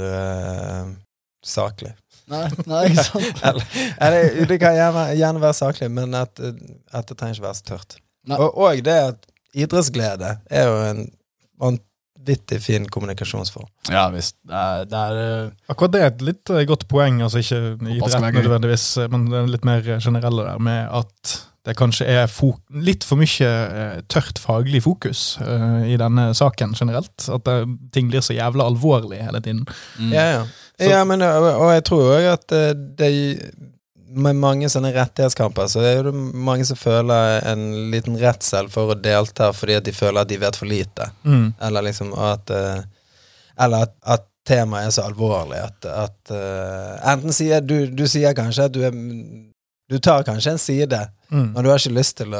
saklig. Nei, nei, ikke sant. [LAUGHS] Eller, eller det kan gjerne, gjerne være saklig, men at, at det trenger ikke være så tørt. Og, og det at idrettsglede er jo en vanvittig fin kommunikasjonsform. Ja visst. Det er, det er eh, Akkurat det er et litt eh, godt poeng, altså ikke idrett nødvendigvis, eh, men det er litt mer generelle der, med at det kanskje er litt for mye eh, tørt faglig fokus eh, i denne saken generelt. At det, ting blir så jævla alvorlig hele tiden. mm. Ja, ja. Så- ja men, og, jeg tror òg at eh, det med mange sånne rettighetskamper, så er det mange som føler en liten redsel for å delta fordi at de føler at de vet for lite. Mm. Eller liksom at eh, Eller at, at temaet er så alvorlig at, at eh, Enten sier du, du sier kanskje at du er Du tar kanskje en side, Mm. men du har ikke lyst til å,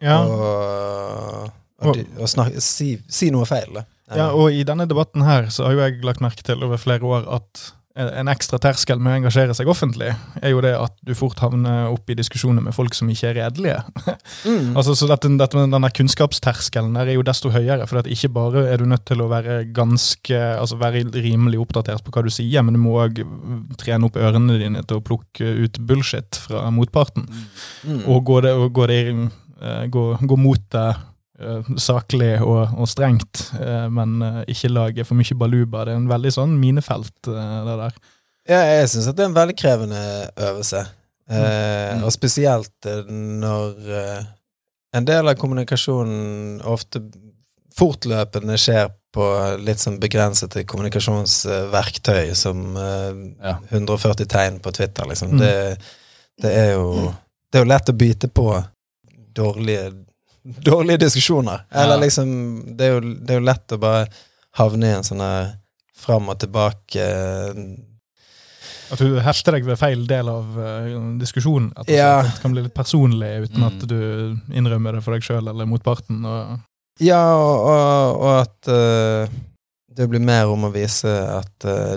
Ja. å, å, å snakke, si, si noe feil. Da. Ja, og i denne debatten her så har jo jeg lagt merke til over flere år at en ekstra terskel med å engasjere seg offentlig, er jo det at du fort havner opp i diskusjoner med folk som ikke er redelige. [LAUGHS] Mm. Altså, så dette, dette denne kunnskapsterskelen der er jo desto høyere, for ikke bare er du nødt til å være ganske, altså være rimelig oppdatert på hva du sier, men du må òg trene opp ørene dine til å plukke ut bullshit fra motparten. Mm. Og gå, det, og gå, det, eh, gå, gå mot det eh, saklig og, og strengt, eh, men eh, ikke lage for mye baluba. Det er en veldig sånn minefelt, eh, det der. Ja, jeg syns det er en veldig krevende øvelse. Eh, Mm. Og spesielt eh, når eh, en del av kommunikasjonen ofte fortløpende skjer på litt sånn begrensede kommunikasjonsverktøy, som eh, Ja. 140 tegn på Twitter, liksom. Mm. Det, det er jo Det er jo lett å bite på dårlige [LAUGHS] Dårlige diskusjoner. Eller Ja. liksom Det er jo, det er jo lett å bare havne i en sånn her fram og tilbake At du hefter deg ved feil del av uh, diskusjonen. At det Ja. kan bli litt personlig uten Mm. at du innrømmer det for deg sjøl eller motparten. Og, Ja, og, og, og at uh, det blir mer om å vise at uh,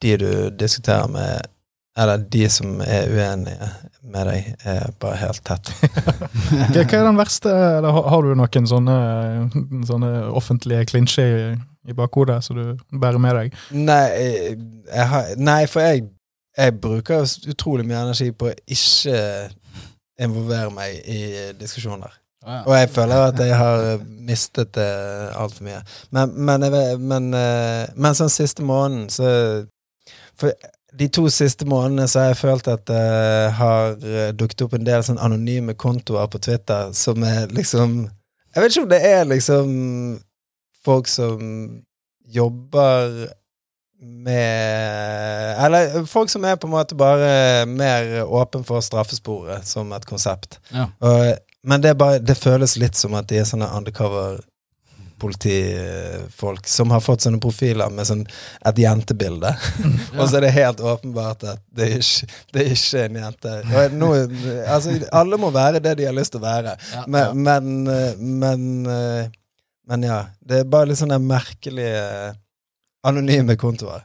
de du diskuterer med, eller de som er uenige med deg, er bare helt tett. [LAUGHS] hva, hva er den verste eller har, du noen sånne, sånne offentlige klinsjer i, i bakhodet som du bærer med deg? Nei, jeg, jeg har, nei for jeg, jeg bruker utrolig mye energi på å ikke involvere meg i diskusjoner. Ja, Og jeg føler at jeg har mistet det altfor mye. Men, men, jeg, men, men, eh, men sånn siste måneden, så For de to siste månedene så har jeg følt at det har eh, dukket opp en del sånn anonyme kontoer på Twitter som er liksom Jeg vet ikke om det er liksom folk som jobber med Eller folk som er på en måte bare mer åpen for straffesporet som et konsept. Ja. Og, men det, bare, det føles litt som at de er sånne undercover politifolk som har fått sånne profiler med sånn et jentebilde. [LAUGHS] Og så er det helt åpenbart at det er ikke, det er ikke en jente. Nå, altså, alle må være det de har lyst til å være. Ja, Men, men, eh, men, eh, men ja. Det er bare litt sånne merkelige anonyme kontoer.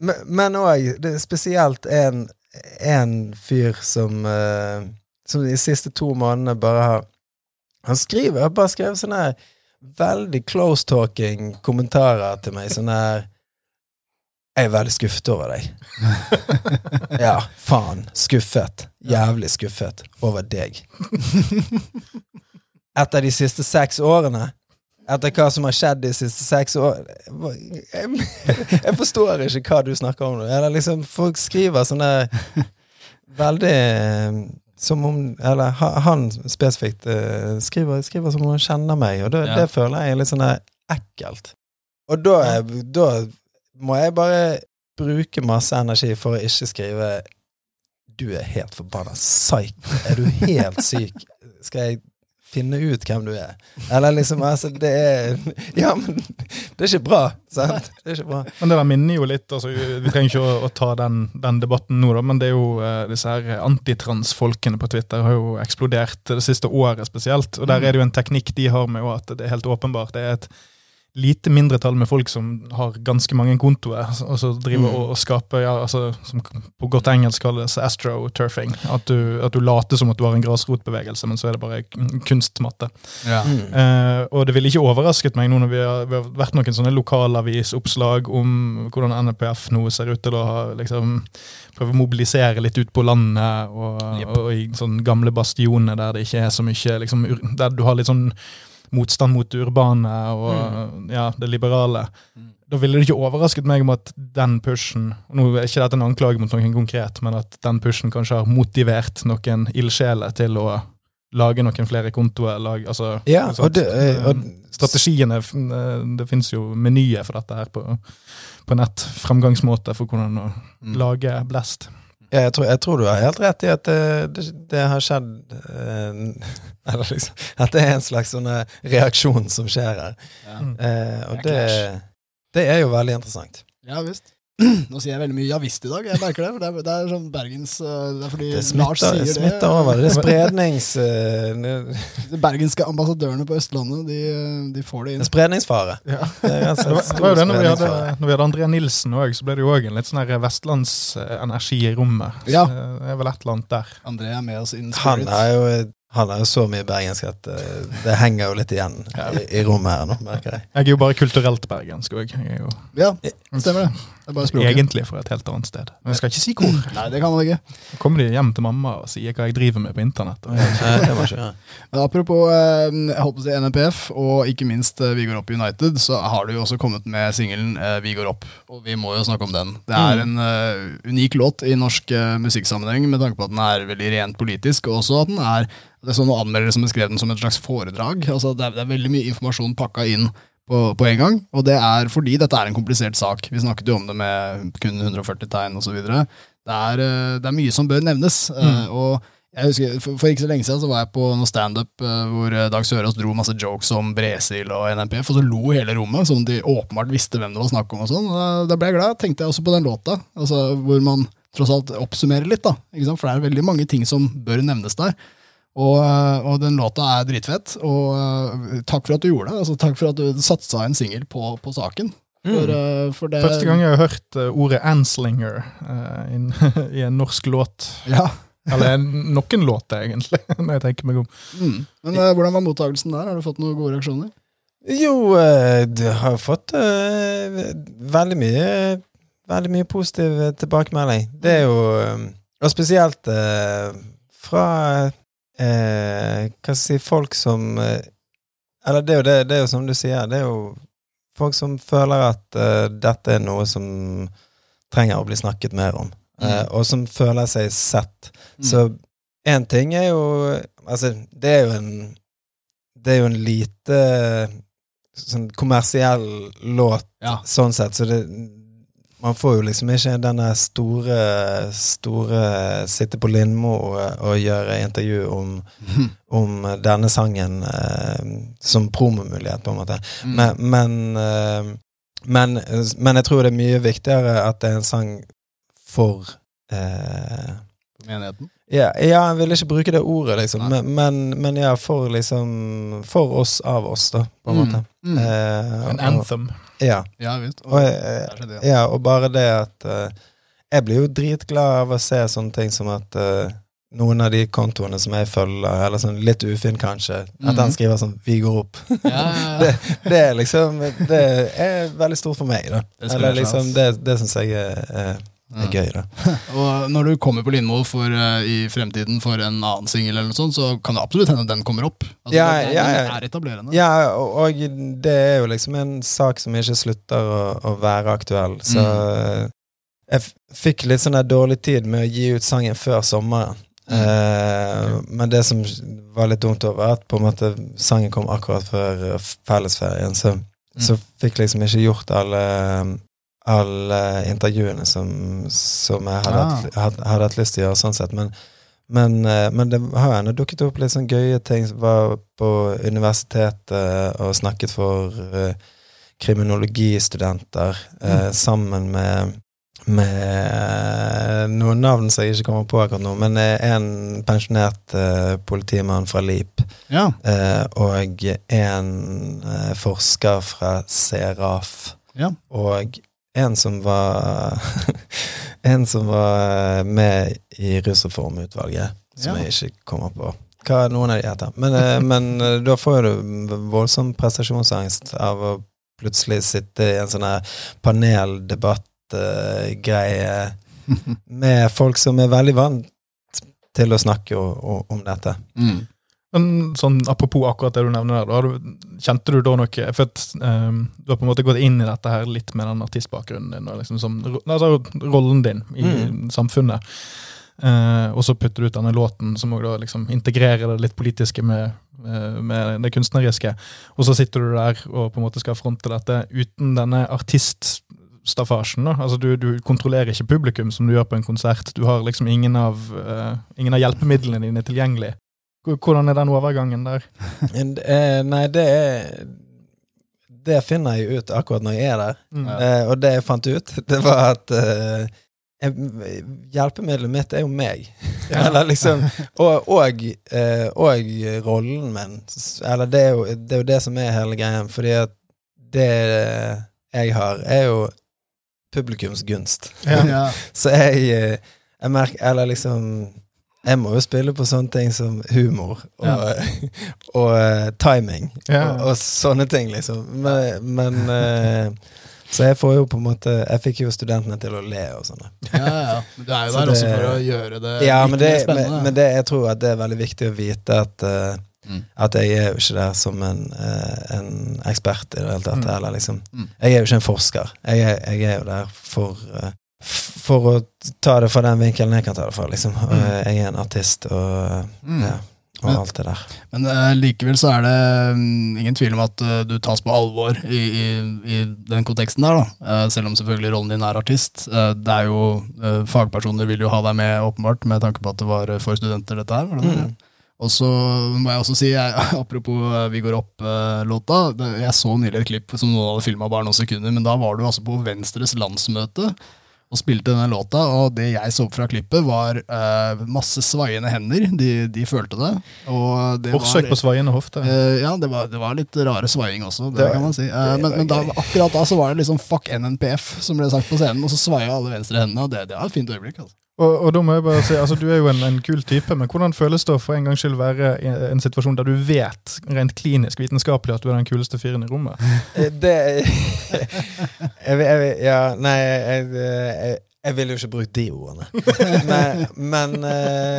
Men òg spesielt en, en fyr som uh, Som de siste to månedene bare har Han skriver, har bare skrevet sånne veldig close-talking kommentarer til meg. Sånn der Jeg er veldig skuffet over deg. [LAUGHS] ja, faen. Skuffet. Jævlig skuffet over deg. Etter de siste seks årene etter hva som har skjedd de siste seks årene jeg, jeg, forstår ikke hva du snakker om. Eller liksom, folk skriver sånne veldig som om Eller han spesifikt uh, skriver, skriver, som om han kjenner meg, og det, ja. det føler jeg er litt sånn ekkelt. Og da, da, må jeg bare bruke masse energi for å ikke skrive Du er helt forbanna psyk'. Er du helt syk? Skal jeg finne ut hvem du er. Eller liksom altså, det er Ja, men det er ikke bra, sant? Det er ikke bra. Men det der minner jo litt altså, Vi trenger ikke å, å ta den, den, debatten nå, da, men det er jo uh, disse her antitransfolkene på Twitter har jo eksplodert det siste året spesielt. Og der er det jo en teknikk de har med at det er helt åpenbart det er et lite mindretall med folk som har ganske mange kontoer, og så driver mm. og, og skaper ja, altså, som på godt engelsk kalles astroturfing. At du, at du later som at du har en grasrotbevegelse, men så er det bare kunstmatte. Ja. Mm. Uh, og det ville ikke overrasket meg nå når vi har, vi har vært noen sånne lokalavisoppslag om hvordan NPF nå ser ut til å ha liksom, prøve å mobilisere litt ut på landet, og, yep. og, og i sånne gamle bastioner der det ikke er så mye liksom, Der du har litt sånn motstand mot urbane og mm. ja, det liberale. Mm. Da ville det ikke overrasket meg om at den pushen Nå er ikke dette en anklage mot noen konkret, men at den pushen kanskje har motivert noen ildsjeler til å lage noen flere kontoer. Lage, altså, ja, og det, eh, og, strategiene eh, Det finnes jo menyer for dette her på, på nett. Framgangsmåter for hvordan å mm. lage blest. Ja, jeg tror, jeg tror, du har helt rett i at det, det, det har skjedd eh, [LAUGHS] Eller liksom At det er en slags sånn eh, reaksjon som skjer her. Ja. Eh, og det, det, er jo veldig interessant. Ja visst. Nå sier jeg veldig mye 'ja visst' i dag. Jeg merker det. Det er, det er sånn Bergens eh, Det er fordi det smitter, Lars sier det. smitter over. Det er [LAUGHS] sprednings... Uh, de bergenske ambassadørene på Østlandet, de, de får det inn. Det er spredningsfare. Ja. Det, er det, var jo det når vi hadde, når vi hadde André Nilsen òg, så ble det jo òg en litt sånn vestlandsenergi i rommet. Ja. det er vel et eller annet der. André er med oss in spirit. Han er jo han er jo så mye bergensk at det henger jo litt igjen i, i rommet her nå, merker jeg. Jeg er jo bare kulturelt bergensk òg. Ja, stemmer det. Egentlig fra et helt annet sted. Men jeg skal ikke si hvor. Nei, det kan jeg ikke. Så kommer de hjem til mamma og sier hva jeg driver med på internett. det var ikke, Men apropos uh, jeg håper det er NPF og ikke minst uh, Vi går opp United, så har du jo også kommet med singelen uh, Vi går opp. Og vi må jo snakke om den. Det er mm. en unik låt i norsk musikksammenheng, med tanke på at den er veldig rent politisk, og også at den er det er sånn noen anmeldere som beskrev den som et slags foredrag. Altså det, er, det er veldig mye informasjon pakka inn på, på, en gang. Og det er fordi dette er en komplisert sak. Vi snakket jo om det med kun 140 tegn osv. Det, er, eh, det er mye som bør nevnes. Eh, mm. og jeg husker, for, for, ikke så lenge siden så var jeg på noe standup uh, hvor Dag Sørås dro masse jokes om Bresil og NMPF, og så lo hele rommet, sånn de åpenbart visste hvem det var snakk om. og sånn. Da, da ble jeg glad. Tenkte jeg også på den låta, altså, hvor man tross alt oppsummerer litt. da, For det er veldig mange ting som bør nevnes der. Og, eh, og, den låta er dritfett. Og uh, takk for at du gjorde det. Altså, takk for at du satsa en singel på, på, saken. For, uh, for det, Første gang jeg har hørt uh, ordet 'anslinger' in, [LAUGHS] i en norsk låt. Ja. Eller noen låter, egentlig, [LAUGHS] når jeg tenker meg om. Mm. Men hvordan var mottakelsen der? Har du fått noen gode reaksjoner? Jo, du har fått veldig mye Veldig mye positiv tilbakemelding. Det er jo Og spesielt fra eh, Hva skal jeg si Folk som eh, Eller det er jo det, det er jo som du sier, det er jo folk som føler at uh, dette er noe som trenger å bli snakket mer om, mm. uh, og som føler seg sett. Mm. Så én ting er jo Altså, det er jo en Det er jo en lite sånn kommersiell låt, ja. sånn sett, så det, man får jo liksom ikke denne store, store Sitte på Lindmo og, og gjøre intervju om, mm. [LAUGHS] om denne sangen eh, som promomulighet, på en måte. Mm. Men, men, eh, men, men, jeg tror det er mye viktigere at det er en sang for eh, Menigheten? Ja, ja, jeg vil ikke bruke det ordet, liksom, men, men, men ja, for liksom For oss av oss, da, på en måte. Mm. Eh, En og- anthem. Ja. Ja visst. Og, eh, skjedde det. ja, og bare det at eh, Jeg blir jo dritglad av å se sånne ting som at eh, noen av de kontoene som jeg følger, eller sånn litt ufin kanskje, at Mhm. han skriver sånn 'Vi går opp'. [LAUGHS] Det, det er liksom Det er veldig stort for meg, da. Det Eller liksom, det, det syns jeg er, Ja. er gøy, det. [LAUGHS] Og når du kommer på Lindmo for, uh, i fremtiden for en annen singel, så kan det absolutt hende den kommer opp. Altså, Ja, den, ja, ja. er etablerende. Ja, og, og det er jo liksom en sak som ikke slutter å, å være aktuell. Så Mm. jeg f fikk litt sånn dårlig tid med å gi ut sangen før sommeren. Mm. Eh, men det som var litt dumt, over at på en måte sangen kom akkurat før eh, fellesferien, så, Mm. så fikk liksom ikke gjort alle alle intervjuene som, som jeg hadde, Ah. hatt, hadde, hatt lyst til å gjøre, sånn sett. Men, men, eh, men det har ennå dukket opp litt sånn gøye ting. Var på universitetet og snakket for eh, kriminologistudenter eh, sammen med med noen navn som jeg ikke kommer på akkurat nå, men eh, en pensjonert eh, politimann fra LIP Ja. eh, og en eh, forsker fra Seraf Ja. og en som var [LAUGHS] En som var med i Rusreformutvalget, som Ja. jeg ikke kommer på hva noen av de heter. Men, eh, [LAUGHS] men eh, da får du voldsom prestasjonsangst av å plutselig sitte i en sånn paneldebattgreie [LAUGHS] med folk som er veldig vant til å snakke om dette. Mm. Men sånn, apropos akkurat det du nevner der, da, kjente du da noe For at um, du har på en måte gått inn i dette her litt med den artistbakgrunnen din, og liksom som, altså rollen din i Mm. samfunnet. Uh, og så putter du ut denne låten som også da liksom integrerer det litt politiske med, eh, med det kunstneriske. Og så sitter du der og på en måte skal fronte dette uten denne artiststaffasjen. da. Altså du, du kontrollerer ikke publikum som du gjør på en konsert. Du har liksom ingen av, uh, ingen av hjelpemidlene dine tilgjengelig. Hvordan er den overgangen der? Eh, Nei, det er Det finner jeg ut akkurat når jeg er der. Mm. Eh, og det jeg fant ut, [LAUGHS] det var at eh, hjelpemiddelet mitt er jo meg. [LAUGHS] Eller liksom Og, og, eh, og rollen min. Eller det er, jo, det er jo det som er hele greien. Fordi at det jeg har, er jo publikums gunst. Ja. Ja. [LAUGHS] Så jeg, eh, jeg merker Eller liksom Jeg må jo spille på sånne ting som humor og, [LAUGHS] og og timing Ja. og, og sånne ting, liksom. Men, men eh, Så jeg får jo på en måte Jeg fikk jo studentene til å le og sånn. ja, ja. Men du er jo der også for å gjøre det Ja, litt men, det, spennende. men, men det, jeg tror at det er veldig viktig å vite at eh, Mm. At jeg er jo ikke der som en, eh, en ekspert i det hele tatt. Mm. Eller liksom Mm. Jeg er jo ikke en forsker. Jeg er, jeg er jo der for eh, f- For å ta det fra den vinkelen jeg kan ta det fra, liksom. Mm. Jeg er en artist, og, Mm. ja, og Men- alt det der. Men uh, likevel så er det mm, ingen tvil om at uh, du tas på alvor i, i, i den konteksten der, da. Eh, selv om selvfølgelig rollen din er artist. Eh, det er jo eh, Fagpersoner vil jo ha deg med, åpenbart, med tanke på at det var eh, for studenter, dette her. var det det? Mm. Og så må jeg også si, jeg, [LAUGHS] apropos eh, Vi går opp-låta, jeg så nylig et klipp som noen hadde filma bare noen sekunder, men da var du altså på Venstres landsmøte og spilte denne låta, og det jeg så fra klippet, var uh, masse svaiende hender. De, de følte det. Og det Forsøk var, på svaiende hofte. Uh, ja, det var, det var litt rare svaiing også, det, Det kan man si. Uh, men men da, akkurat da så var det liksom 'fuck NNPF' som ble sagt på scenen, og så svaia alle venstre hendene, og det, det var et fint øyeblikk. altså. Og, og da må jeg bare si, altså Du er jo en, en kul type, men hvordan føles det å for en gangs skyld være i en situasjon der du vet rent klinisk vitenskapelig at du er den kuleste fyren i rommet? Eh, Det [LAUGHS] jeg, jeg, Ja, nei, jeg, jeg, jeg vil jo ikke bruke de ordene. [LAUGHS] Men, men Det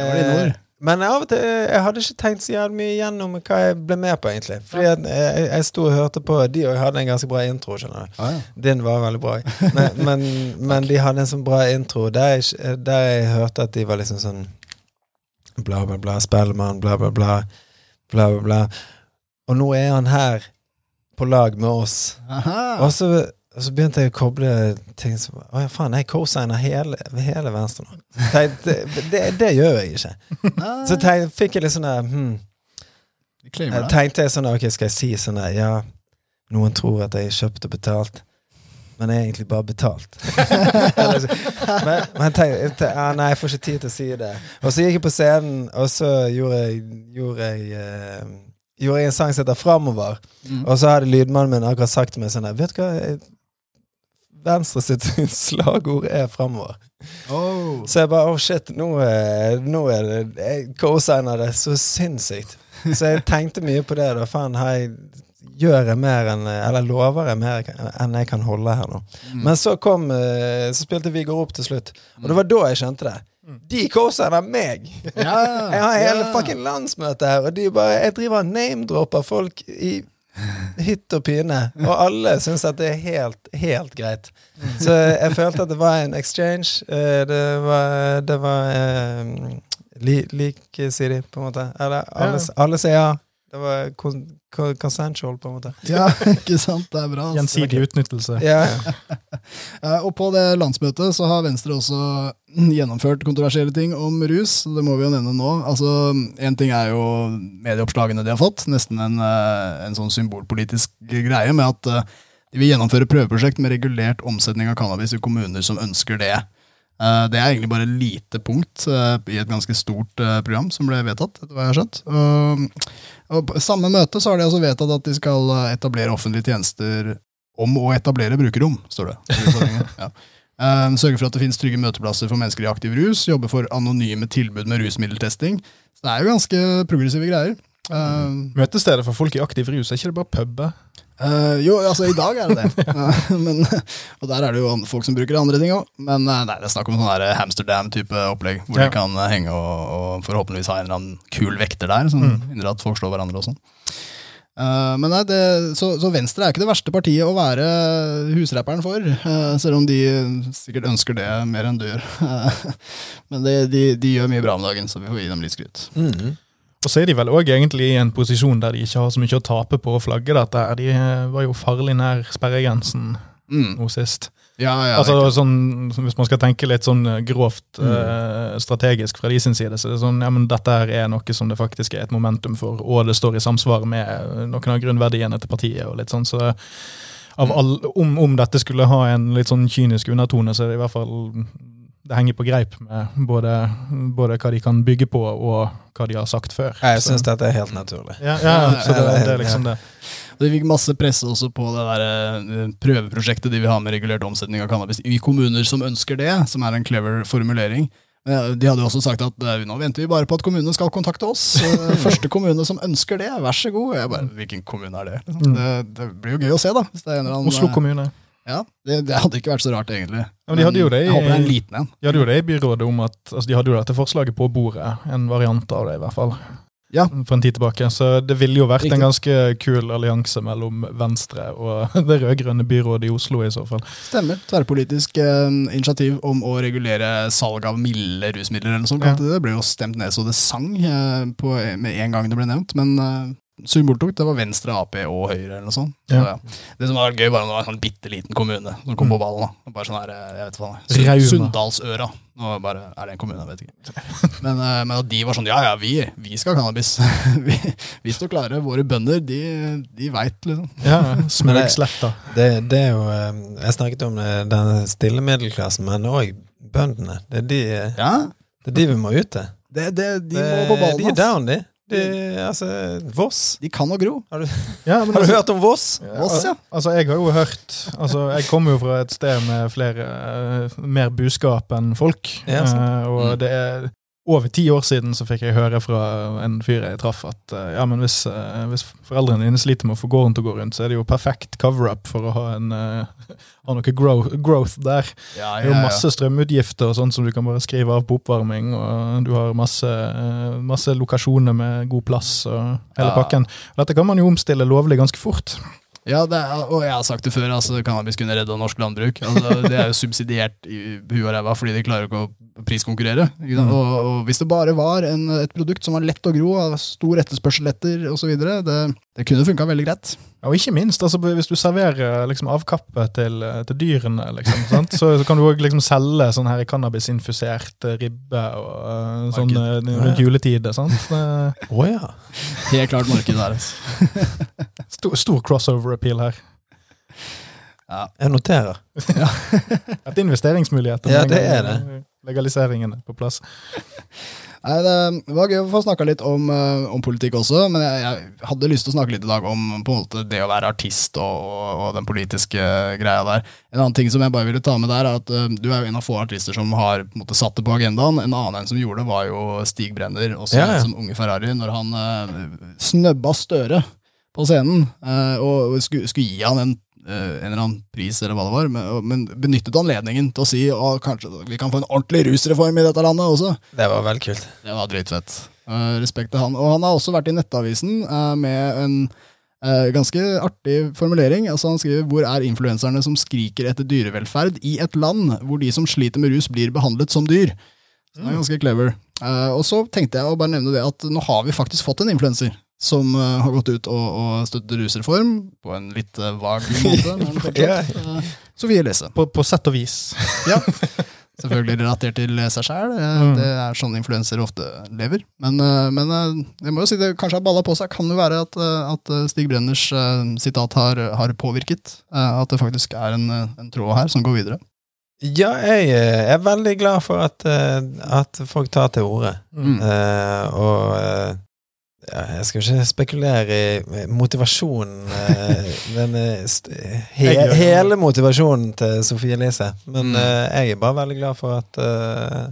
var dine ord. Men av og til Jeg hadde ikke tenkt så jævlig mye gjennom hva jeg ble med på, egentlig. Fordi jeg, jeg, jeg sto og hørte på De og jeg hadde en ganske bra intro, skjønner du. Ah, ja. Din var veldig bra. [LAUGHS] Men, men, men de hadde en sånn bra intro der jeg, der jeg hørte at de var liksom sånn Bla, bla, bla. Spellemann, bla, bla, bla. Bla, bla, bla. Og nå er han her på lag med oss. Aha. Og så, og så begynte jeg å koble ting som Å ja, faen, jeg cosigner hele, hele venstre nå. Tenkte, det, det gjør jeg ikke. Så tenk, fikk jeg litt sånn der hmm, de. Tenkte jeg sånn Ok, skal jeg si sånn der Ja, noen tror at jeg kjøpte betalt. men jeg er egentlig bare betalt. [LAUGHS] Men men tenk, jeg tenk, ah, nei, jeg får ikke tid til å si det. Og så gikk jeg på scenen, og så gjorde jeg, gjorde jeg, uh, gjorde jeg en sang som heter Framover. Mm. Og så hadde lydmannen min akkurat sagt til meg sånn Vet du hva? Venstre sitt [LAUGHS] slagord er framover. Oh. Så jeg bare oh shit, nå, er- nå er det Jeg co-signer det så sinnssykt. Så jeg tenkte mye på det. da Faen, hei, gjør jeg mer enn Eller lover jeg mer enn jeg kan holde her nå. Mm. Men så kom eh, Så spilte Viggo opp til slutt. Og det var da jeg skjønte det. De co-signer meg! Ja, Jeg har hele ja. fucking landsmøte her, og de bare Jeg driver og name-dropper folk i hytt og pine, og alle syns at det er helt, helt greit. Så jeg følte at det var en exchange. eh, Det var, det var eh, li, Liksidig, på en måte. Eller alle, alle sier ja. Det var con, con, consensual, på en måte. Ja, ikke sant? Det er bra. altså. Gjensidig utnyttelse. Ja, [LAUGHS] Eh, Og på det landsmøtet så har Venstre også gjennomført kontroversielle ting om rus. Det må vi jo nevne nå. Altså, En ting er jo medieoppslagene de har fått. Nesten en, eh, en sånn symbolpolitisk greie med at eh, de vil gjennomføre prøveprosjekt med regulert omsetning av cannabis i kommuner som ønsker det. Eh, Det er egentlig bare et lite punkt i et ganske stort program som ble vedtatt. etter hva jeg har skjønt. Og, på samme møte så har de altså vedtatt at de skal etablere offentlige tjenester om å etablere brukerrom, står det. [LAUGHS] ja. Eh, Sørge for at det finnes trygge møteplasser for mennesker i aktiv rus. Jobbe for anonyme tilbud med rusmiddeltesting. Så det er jo ganske progressive greier. Eh, Møtestedet for folk i aktiv rus, er ikke det bare puber? Uh, jo, altså i dag er det det. [LAUGHS] Eh, men, og der er det jo folk som bruker andre ting òg. Men eh, nei, det er snakk om sånn Hamsterdam-type opplegg, hvor Ja. de kan eh, henge og, og forhåpentligvis ha en eller annen kul vekter der, som Mm. hindrer at folk slår hverandre og sånn. Eh, men nei, det, så, så Venstre er ikke det verste partiet å være husrapperen for, uh, selv om de sikkert ønsker det mer enn du gjør. [LAUGHS] men det, de, de gjør mye bra om dagen, så vi får gi dem litt skryt. Mhm. Og så er de vel òg egentlig i en posisjon der de ikke har så mye å tape på å flagge dette. De eh, var jo farlig nær sperregrensen Mm. nå sist. Ja, ja, altså sånn, Hvis man skal tenke litt sånn eh, grovt Mm. eh, strategisk fra de sin side, så er det sånn ja, men dette her er noe som det faktisk er et momentum for, og det står i samsvar med eh, noen av grunnverdiene til partiet. og litt sånn, så av all, om, om dette skulle ha en litt sånn kynisk undertone, så er det i hvert fall det henger på greip med både, både hva de kan bygge på, og hva de har sagt før. Jeg syns dette er helt naturlig. ja, ja, så det, [LAUGHS] det er liksom det. Og De fikk masse presse også på det der eh, prøveprosjektet de vil ha med regulert omsetning av cannabis i kommuner som ønsker det, som er en clever formulering. De hadde jo også sagt at eh, nå venter vi bare på at kommunene skal kontakte oss. [LAUGHS] Eh, Første kommune som ønsker det, vær så god. Jeg bare, Hvilken kommune er det? Liksom. Mm. Det, det blir jo gøy å se, da. Det annen, Oslo eh, kommune. Ja, det, det hadde ikke vært så rart, egentlig. Ja, men de hadde jo det i- Jeg håper det er en liten en. De hadde jo det i byrådet om at altså De hadde jo dette forslaget på bordet, en variant av det i hvert fall. Ja. For en tid tilbake. Så det ville jo vært Riktig. en ganske kul allianse mellom Venstre og [LAUGHS] det rød-grønne byrådet i Oslo i så fall. Stemmer. Tverrpolitisk eh, initiativ om å regulere salg av milde rusmidler. eller noe sånt. Ja. Det ble jo stemt ned så det sang eh, på, med en gang det ble nevnt. Men eh, symboltungt, det var Venstre, Ap og Høyre eller noe sånt. Så, Ja. Det som var gøy, var at det var en sånn bitte liten kommune som kom Mm. på ballen. da. Bare sånn her, eh, jeg vet hva det er. Sunndalsøra. Nå bare, er det en kommune? Jeg vet ikke. Men, eh, men at de var sånn Ja, ja, vi, vi skal ha cannabis. [LAUGHS] vi, vi står klare. Våre bønder, de, de veit, liksom. Ja, [LAUGHS] Smøgsletta. Det, det er jo eh, Jeg snakket om den stille middelklassen, men òg bøndene. Det er, de, Ja, det er de vi må ut til. det, det, de Det- må på ballen. De er down, de. De altså, Voss. De kan å gro. Har du, [LAUGHS] Ja, men har du altså- hørt om Voss? Voss, ja. Altså, jeg har jo hørt altså, Jeg kommer jo fra et sted med flere eh, mer buskap enn folk. Ja, eh, og Mm. det er over ti år siden så fikk jeg høre fra en fyr jeg traff, at eh, ja, men hvis, eh, hvis foreldrene dine sliter med å få gården til å gå rundt, så er det jo perfekt cover-up for å ha, en, eh, [LAUGHS] ha noe grow, growth der. Ja, Det er jo masse strømutgifter og sånt som du kan bare skrive av på oppvarming, og du har masse, masse lokasjoner med god plass og hele Ja. pakken. Dette kan man jo omstille lovlig ganske fort. Ja, det er, og jeg har sagt det før, altså cannabis kunne redda norsk landbruk. Altså, det er jo [LAUGHS] subsidiert i huet og ræva fordi de klarer ikke å priskonkurrere. Ikke? Mm. Og, og hvis det bare var en, et produkt som var lett å gro, av stor etterspørsel etter osv., det, det kunne funka veldig greit. Ja, Og ikke minst, altså, hvis du serverer liksom, avkappet til, til dyrene, liksom, sant? Så, så kan du òg liksom, selge sånn her cannabisinfusert ribbe og uh, sånn eh, rundt juletid? [LAUGHS] Eh, Å ja. [LAUGHS] Helt klart marked der. Altså. Stor, stor crossover appeal her. Ja. Jeg noterer. Et investeringsmulighet. Ja, det er det. Legaliseringen er på plass. Nei, det var gøy å få snakka litt om, eh, om politikk også, men jeg, jeg hadde lyst til å snakke litt i dag om på en måte det å være artist og, og, og den politiske greia der. En annen ting som jeg bare ville ta med der, er at uh, du er jo en av få artister som har på en måte, satt det på agendaen. En annen en som gjorde det, var jo Stig Brenner, også Ja, ja. som unge Ferrari, når han uh, snøbba Støre på scenen eh, og skulle, skulle gi han en eh, en eller annen pris, eller hva det var, men, men benyttet anledningen til å si at kanskje vi kan få en ordentlig rusreform i dette landet også. Det var veldig kult. Det var dritfett. Eh, respekt til han. Og han har også vært i Nettavisen med en eh, ganske artig formulering. Altså Han skriver hvor er influenserne som skriker etter dyrevelferd i et land hvor de som sliter med rus, blir behandlet som dyr. Så det er ganske clever. Og så tenkte jeg å bare nevne det at nå har vi faktisk fått en influenser. Som uh, har gått ut og, og støttet rusreform på en litt uh, vag måte. Men [LAUGHS] fortsatt. Eh, Sofie Elise. På, på sett og vis. [LAUGHS] Ja. Selvfølgelig relatert til seg sjæl. Mm. Det er sånn influensere ofte lever. Men, eh, men eh, jeg må jo si det kanskje har balla på seg. Kan jo være at, eh, at Stig Brenners eh, sitat har, har påvirket. eh, At det faktisk er en, eh, en tråd her som går videre. Ja, jeg eh, er veldig glad for at, eh, at folk tar til orde. Mm. Uh, og eh, jeg skal ikke spekulere i motivasjonen eh, [LAUGHS] Den eh, he gjør det. hele motivasjonen til Sofie Elise. Men Mm. eh, jeg er bare veldig glad for at, uh,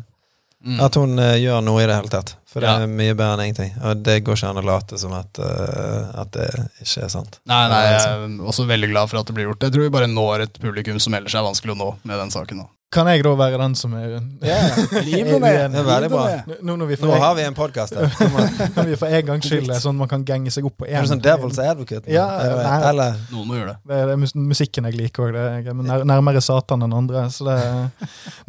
at hun eh, gjør noe i det hele tatt. For det Ja. er mye bedre enn ingenting. Og det går ikke an å late som at, uh, at det ikke er sant. Nei, nei, jeg er også veldig glad for at det blir gjort. Jeg tror vi bare når et publikum som ellers er vanskelig å nå med den saken. nå. Kan jeg da være den som er Riv det ned. Det er veldig bra. Nå når vi Nå har vi en podkast her. [LAUGHS] Når vi for en gangs skyld er sånn man kan genge seg opp på Er én du sånn devil's advocate? Ja, Eller- Eller Noen må gjøre det. Det er, det er musikken jeg liker òg. Jeg er nær, nærmere Satan enn andre. Så det,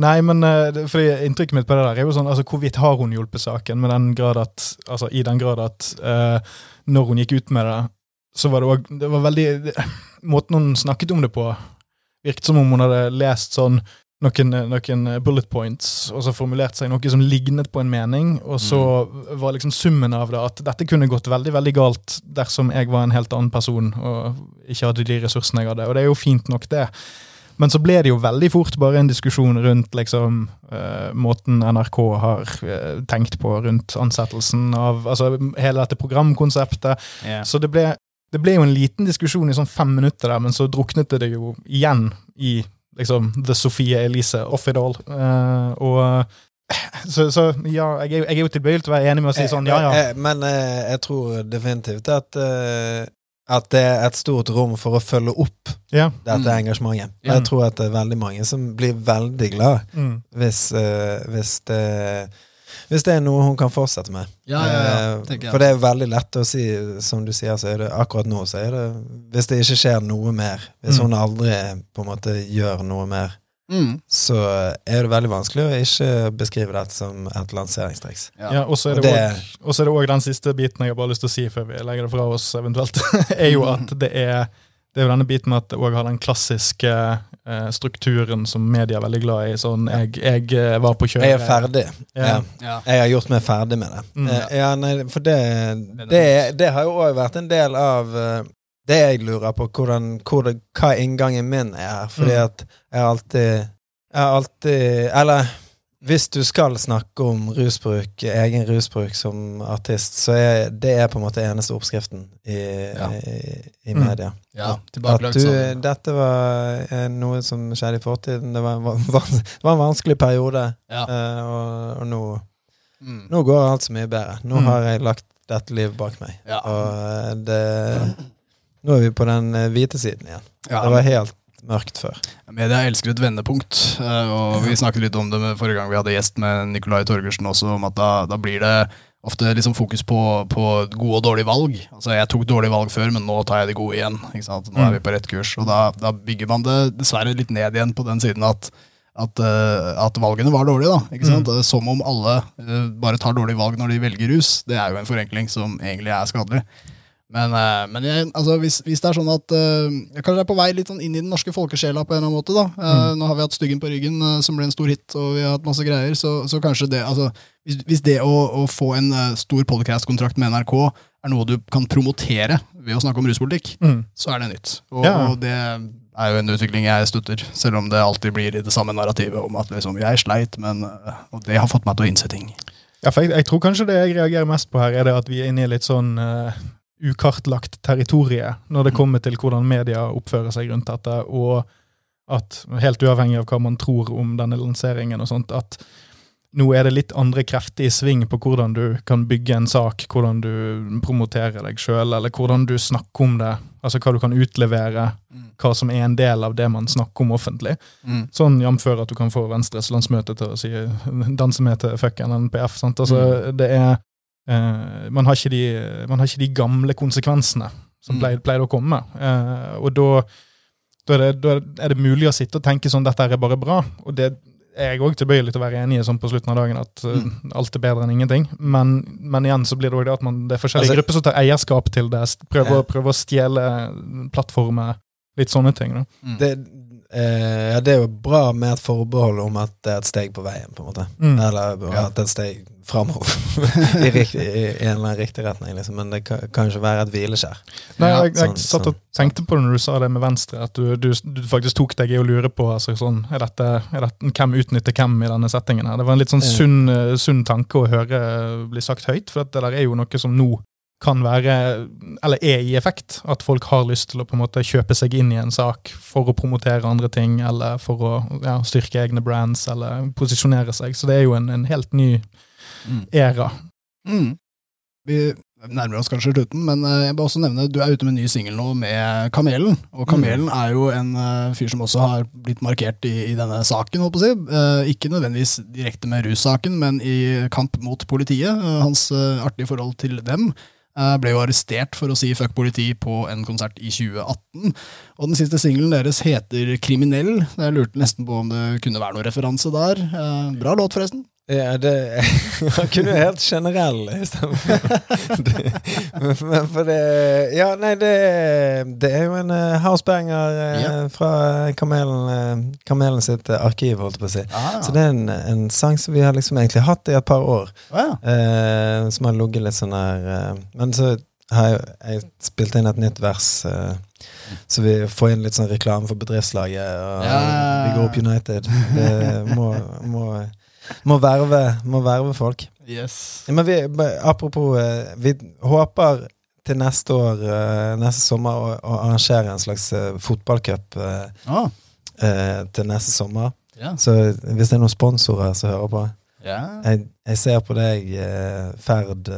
nei, men eh, fordi Inntrykket mitt på det der er jo sånn altså Hvorvidt har hun hjulpet saken, med den grad at, altså, i den grad at uh, når hun gikk ut med det, så var det òg Det var veldig det, Måten hun snakket om det på, virket som om hun hadde lest sånn noen, noen bullet points, og så formulerte seg noe som lignet på en mening, og så var liksom summen av det at dette kunne gått veldig veldig galt dersom jeg var en helt annen person og ikke hadde de ressursene jeg hadde. Og det er jo fint nok, det. Men så ble det jo veldig fort bare en diskusjon rundt liksom, uh, måten NRK har uh, tenkt på rundt ansettelsen av altså, hele dette programkonseptet. Så det ble, det ble jo en liten diskusjon i sånn fem minutter der, men så druknet det jo igjen i liksom The Sophie Elise off it all. Uh, og så, så ja, jeg er, jo- jeg er jo tilbøyelig til å være enig med å si sånn ja, ja. Eh, eh, Men eh, jeg tror definitivt at eh, at det er et stort rom for å følge opp ja. dette Mm. engasjementet. Ja. Jeg tror at det er veldig mange som blir veldig glad Mm. hvis, eh, hvis, det, hvis det er noe hun kan fortsette med. Ja, ja, ja, Eh, tenker jeg For det er veldig lett å si, som du sier, så er det akkurat nå så er det Hvis det ikke skjer noe mer, hvis Mm. hun aldri på en måte gjør noe mer, Mm. så er det veldig vanskelig å ikke beskrive dette som et lanseringstriks. Ja. Ja, og så er det det- også- og så er det òg den siste biten jeg har bare lyst til å si før vi legger det fra oss, eventuelt, [LAUGHS] er jo at det er det er jo denne biten med at det òg har den klassiske eh, strukturen som media er veldig glad i. Sånn jeg, jeg eh, var på kjøret Jeg er ferdig. Ja. Ja. Jeg har gjort meg ferdig med det. Mm. ja. ja, nei, for det, det, det har jo òg vært en del av eh, det jeg lurer på, hvordan, hvor det, hva inngangen min er. Fordi Mm. at jeg alltid Jeg har alltid Eller hvis du skal snakke om rusbruk, egen rusbruk som artist, så er det er på en måte eneste oppskriften i, Ja. i, i Mm. media. Ja, At tilbakelagt du, sånn. dette var eh, noe som skjedde i fortiden. Det var, en van- var en vanskelig periode, Ja. uh, og, og nå Mm. nå går alt så mye bedre. Nå Mm. har jeg lagt dette livet bak meg. Ja. Og eh, det Nå er vi på den hvite siden igjen. Ja. Det var helt mørkt før. Media elsker et vendepunkt, eh, og vi snakket litt om det med forrige gang vi hadde gjest med Nicolai Torgersen også, om at da, da blir det ofte liksom fokus på, på gode og dårlige valg. Altså Jeg tok dårlige valg før, men nå tar jeg de gode igjen. Nå er Mm. vi på rett kurs. Og da, da bygger man det dessverre litt ned igjen på den siden at at, eh, at valgene var dårlige. da? Eh, Som om alle eh, bare tar dårlige valg når de velger rus. Det er jo en forenkling som egentlig er skadelig. Men, eh, men jeg, altså, hvis, hvis det er sånn at eh, jeg kanskje er på vei litt sånn inn i den norske folkesjela på en eller annen måte, da. Mm. Nå har vi hatt Styggen på ryggen, eh, som ble en stor hit, og vi har hatt masse greier. Så, så kanskje det altså, hvis, hvis det å, å få en eh, stor podcast-kontrakt med NRK er noe du kan promotere ved å snakke om ruspolitikk, Mm. så er det nytt. Og, Ja. og det er jo en utvikling jeg støtter, selv om det alltid blir i det samme narrativet om at liksom, jeg sleit, men Og det har fått meg til å innse ting. Ja, for jeg, jeg tror kanskje det jeg reagerer mest på her, er det at vi er inne i litt sånn eh, ukartlagt territorie når det Mm. kommer til hvordan media oppfører seg rundt dette, og at, helt uavhengig av hva man tror om denne lanseringen og sånt, at nå er det litt andre krefter i sving på hvordan du kan bygge en sak, hvordan du promoterer deg sjøl, eller hvordan du snakker om det. Altså hva du kan utlevere, hva som er en del av det man snakker om offentlig. Mm. Sånn jf. at du kan få Venstres landsmøte til å si 'danse med til fucken NPF'. Sant? Altså, det er man, har ikke de, man har ikke de gamle konsekvensene som Mm. pleide, pleide å komme. Eh, og da, da, er det, da er det mulig å sitte og tenke sånn 'dette er bare bra'. Og det er jeg òg tilbøyelig til å være enig i sånn på slutten av dagen, at eh, Mm. alt er bedre enn ingenting. Men, men igjen så blir det òg det at man, det er forskjellige Altså- grupper som tar eierskap til det, prøver, Ja. prøver å stjele plattformer, litt sånne ting. Da. Det, eh, ja, det er jo bra med et forbehold om at det er et steg på veien, på en måte. Mm. Eller Ja. at det er et steg framover [LAUGHS] I, i, i en eller annen riktig retning, liksom. Men det kan, kan ikke være et hvileskjær. Nei, Ja, jeg, jeg sånn- satt og sånn- tenkte på det når du sa det med Venstre, at du, du, du faktisk tok deg i å lure på altså, sånn, er dette, er dette, hvem utnytter hvem i denne settingen. her. Det var en litt sånn sunn, eh, sunn tanke å høre bli sagt høyt, for det der er jo noe som nå kan være, eller er i effekt, at folk har lyst til å på en måte kjøpe seg inn i en sak for å promotere andre ting, eller for å ja, styrke egne brands, eller posisjonere seg. Så det er jo en, en helt ny Mm. æra. Mm. Vi nærmer oss kanskje slutten, men eh, jeg vil også nevne du er ute med en ny singel nå med Kamelen. Og Kamelen er jo en eh, fyr som også har blitt markert i, i denne saken, holdt på å si. Eh, ikke nødvendigvis direkte med russaken, men i kamp mot politiet. Eh, hans artige forhold til dem. Eh, ble jo arrestert for å si 'fuck politi' på en konsert i 2018. Og den siste singelen deres heter 'Kriminell'. Jeg lurte nesten på om det kunne være noen referanse der. Eh, bra låt, forresten. Ja, det [LAUGHS] Han kunne jo helt generell istedenfor. [LAUGHS] Men for det Ja, nei, det, det er jo en uh, housebanger uh, Ja. fra Kamelen, uh, Kamelen sitt eh, arkiv, holdt jeg på å si. Ah. Så det er en, en sang som vi har liksom egentlig hatt i et par år. Ah. Eh, som har ligget litt sånn her eh, Men så har jeg, jeg spilt inn et nytt vers. eh, så vi får inn litt sånn reklame for bedriftslaget. Og Ja. Vi går opp United. Det må, må, må, verve, må verve folk. Yes. Men vi, apropos eh, Vi håper til neste år, eh, neste sommer, å, å arrangere en slags eh, fotballcup Ah, til neste sommer. Yeah. Så hvis det er noen sponsorer som hører på yeah. jeg, jeg ser på deg, Ferd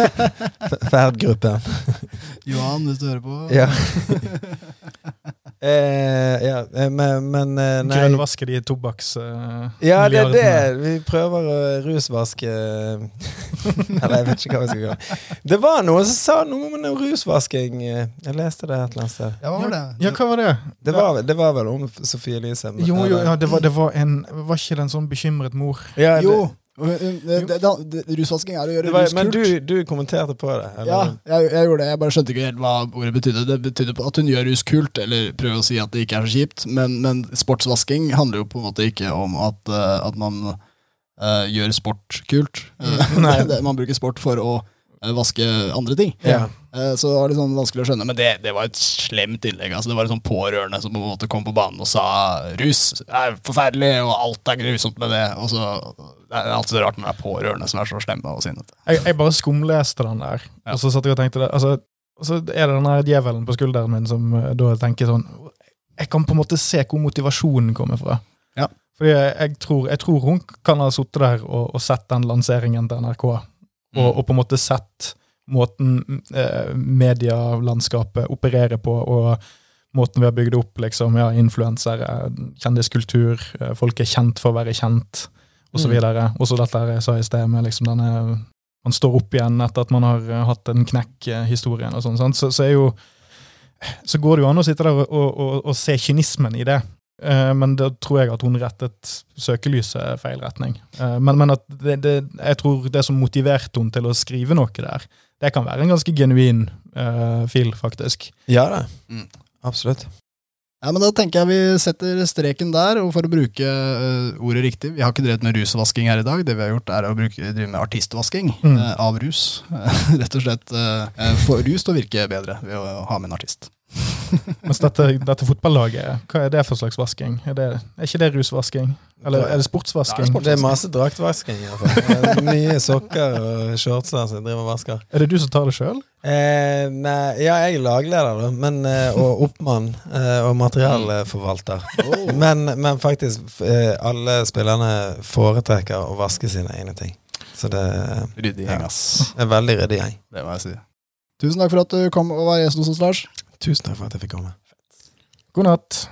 [LAUGHS] Ferdgruppen. [LAUGHS] Johan, hvis du hører på. Ja. [LAUGHS] eh, ja, eh, men, men eh, nei Grønnvaske de tobakksmilliardene. eh, Ja, det er det. Vi prøver å rusvaske [LAUGHS] Eller jeg vet ikke hva vi skal gjøre. Det var noen som sa noe om noe rusvasking. eh, Jeg leste det et eller annet sted. Ja, hva var det? Ja, hva var det? Det var, det var vel om Sofie Elise. Jo, jo, ja, det var, det var en Var ikke det en sånn bekymret mor? Ja, det- Jo, det, det, det, det, rusvasking er å gjøre var, rus men du, du kommenterte på det? eller? Ja, jeg, jeg gjorde det. Jeg bare skjønte ikke helt hva ordet betydde. Det betydde at hun gjør rus kult, eller prøver å si at det ikke er så kjipt. Men, men sportsvasking handler jo på en måte ikke om at, eh, at man uh, gjør sport kult. [LAUGHS] Nei. [LAUGHS] man bruker sport for å vaske andre ting. Ja. Eh, Så det var litt sånn vanskelig å skjønne, men det, det var et slemt innlegg. Altså, det var et sånn pårørende som på en måte kom på banen og sa rus er forferdelig, og alt er grusomt med det. Og så, Det er alltid så rart når det er pårørende som er så slemme og sinnete. Jeg, jeg bare skumleste den der, Ja. og så satt jeg og tenkte det. Altså, så er det den djevelen på skulderen min som eh, da tenker sånn Jeg kan på en måte se hvor motivasjonen kommer fra. Ja. Fordi jeg, jeg, tror, jeg tror hun kan ha sittet der og, og sett den lanseringen til NRK, og, Mm. og på en måte sett måten eh, medielandskapet opererer på, og måten vi har bygd opp liksom, ja, influensere, kjendiskultur, eh, folk er kjent for å være kjent, og så Mm. Og så dette jeg sa i sted med liksom denne Man står opp igjen etter at man har eh, hatt en knekk, eh, historien og sånn. Så, så er jo så går det jo an å sitte der og, og, og, og se kynismen i det. Eh, men da tror jeg at hun rettet søkelyset feil retning. Eh, men, men at det, det, jeg tror det som motiverte hun til å skrive noe der, det kan være en ganske genuin uh, fil, faktisk. Ja da. Mm. Absolutt. Ja, men Da tenker jeg vi setter streken der, og for å bruke uh, ordet riktig Vi har ikke drevet med rusvasking her i dag. Det vi har gjort, er å bruke, drive med artistvasking Mm. uh, av rus. [LAUGHS] Rett og slett eh, få rus til å virke bedre ved å ha med en artist. [LAUGHS] Mens dette, dette fotballaget, hva er det for slags vasking? Er, det, er ikke det rusvasking? Eller er det sportsvasking? Ja, det er Det er masse draktvasking. i hvert fall. Mye sokker og shortser som jeg driver og vasker. Er det du som tar det sjøl? Eh, nei, ja, jeg er lagleder, da, men, eh, og oppmann eh, og materialforvalter. Men, men faktisk, eh, alle spillerne foretrekker å vaske sine egne ting. Så det Ryddig gjeng, ass. er veldig ryddig gjeng. Det må jeg si. Tusen takk for at du kom og var gjest hos oss, Lars. Tusen takk for at jeg fikk komme. God natt.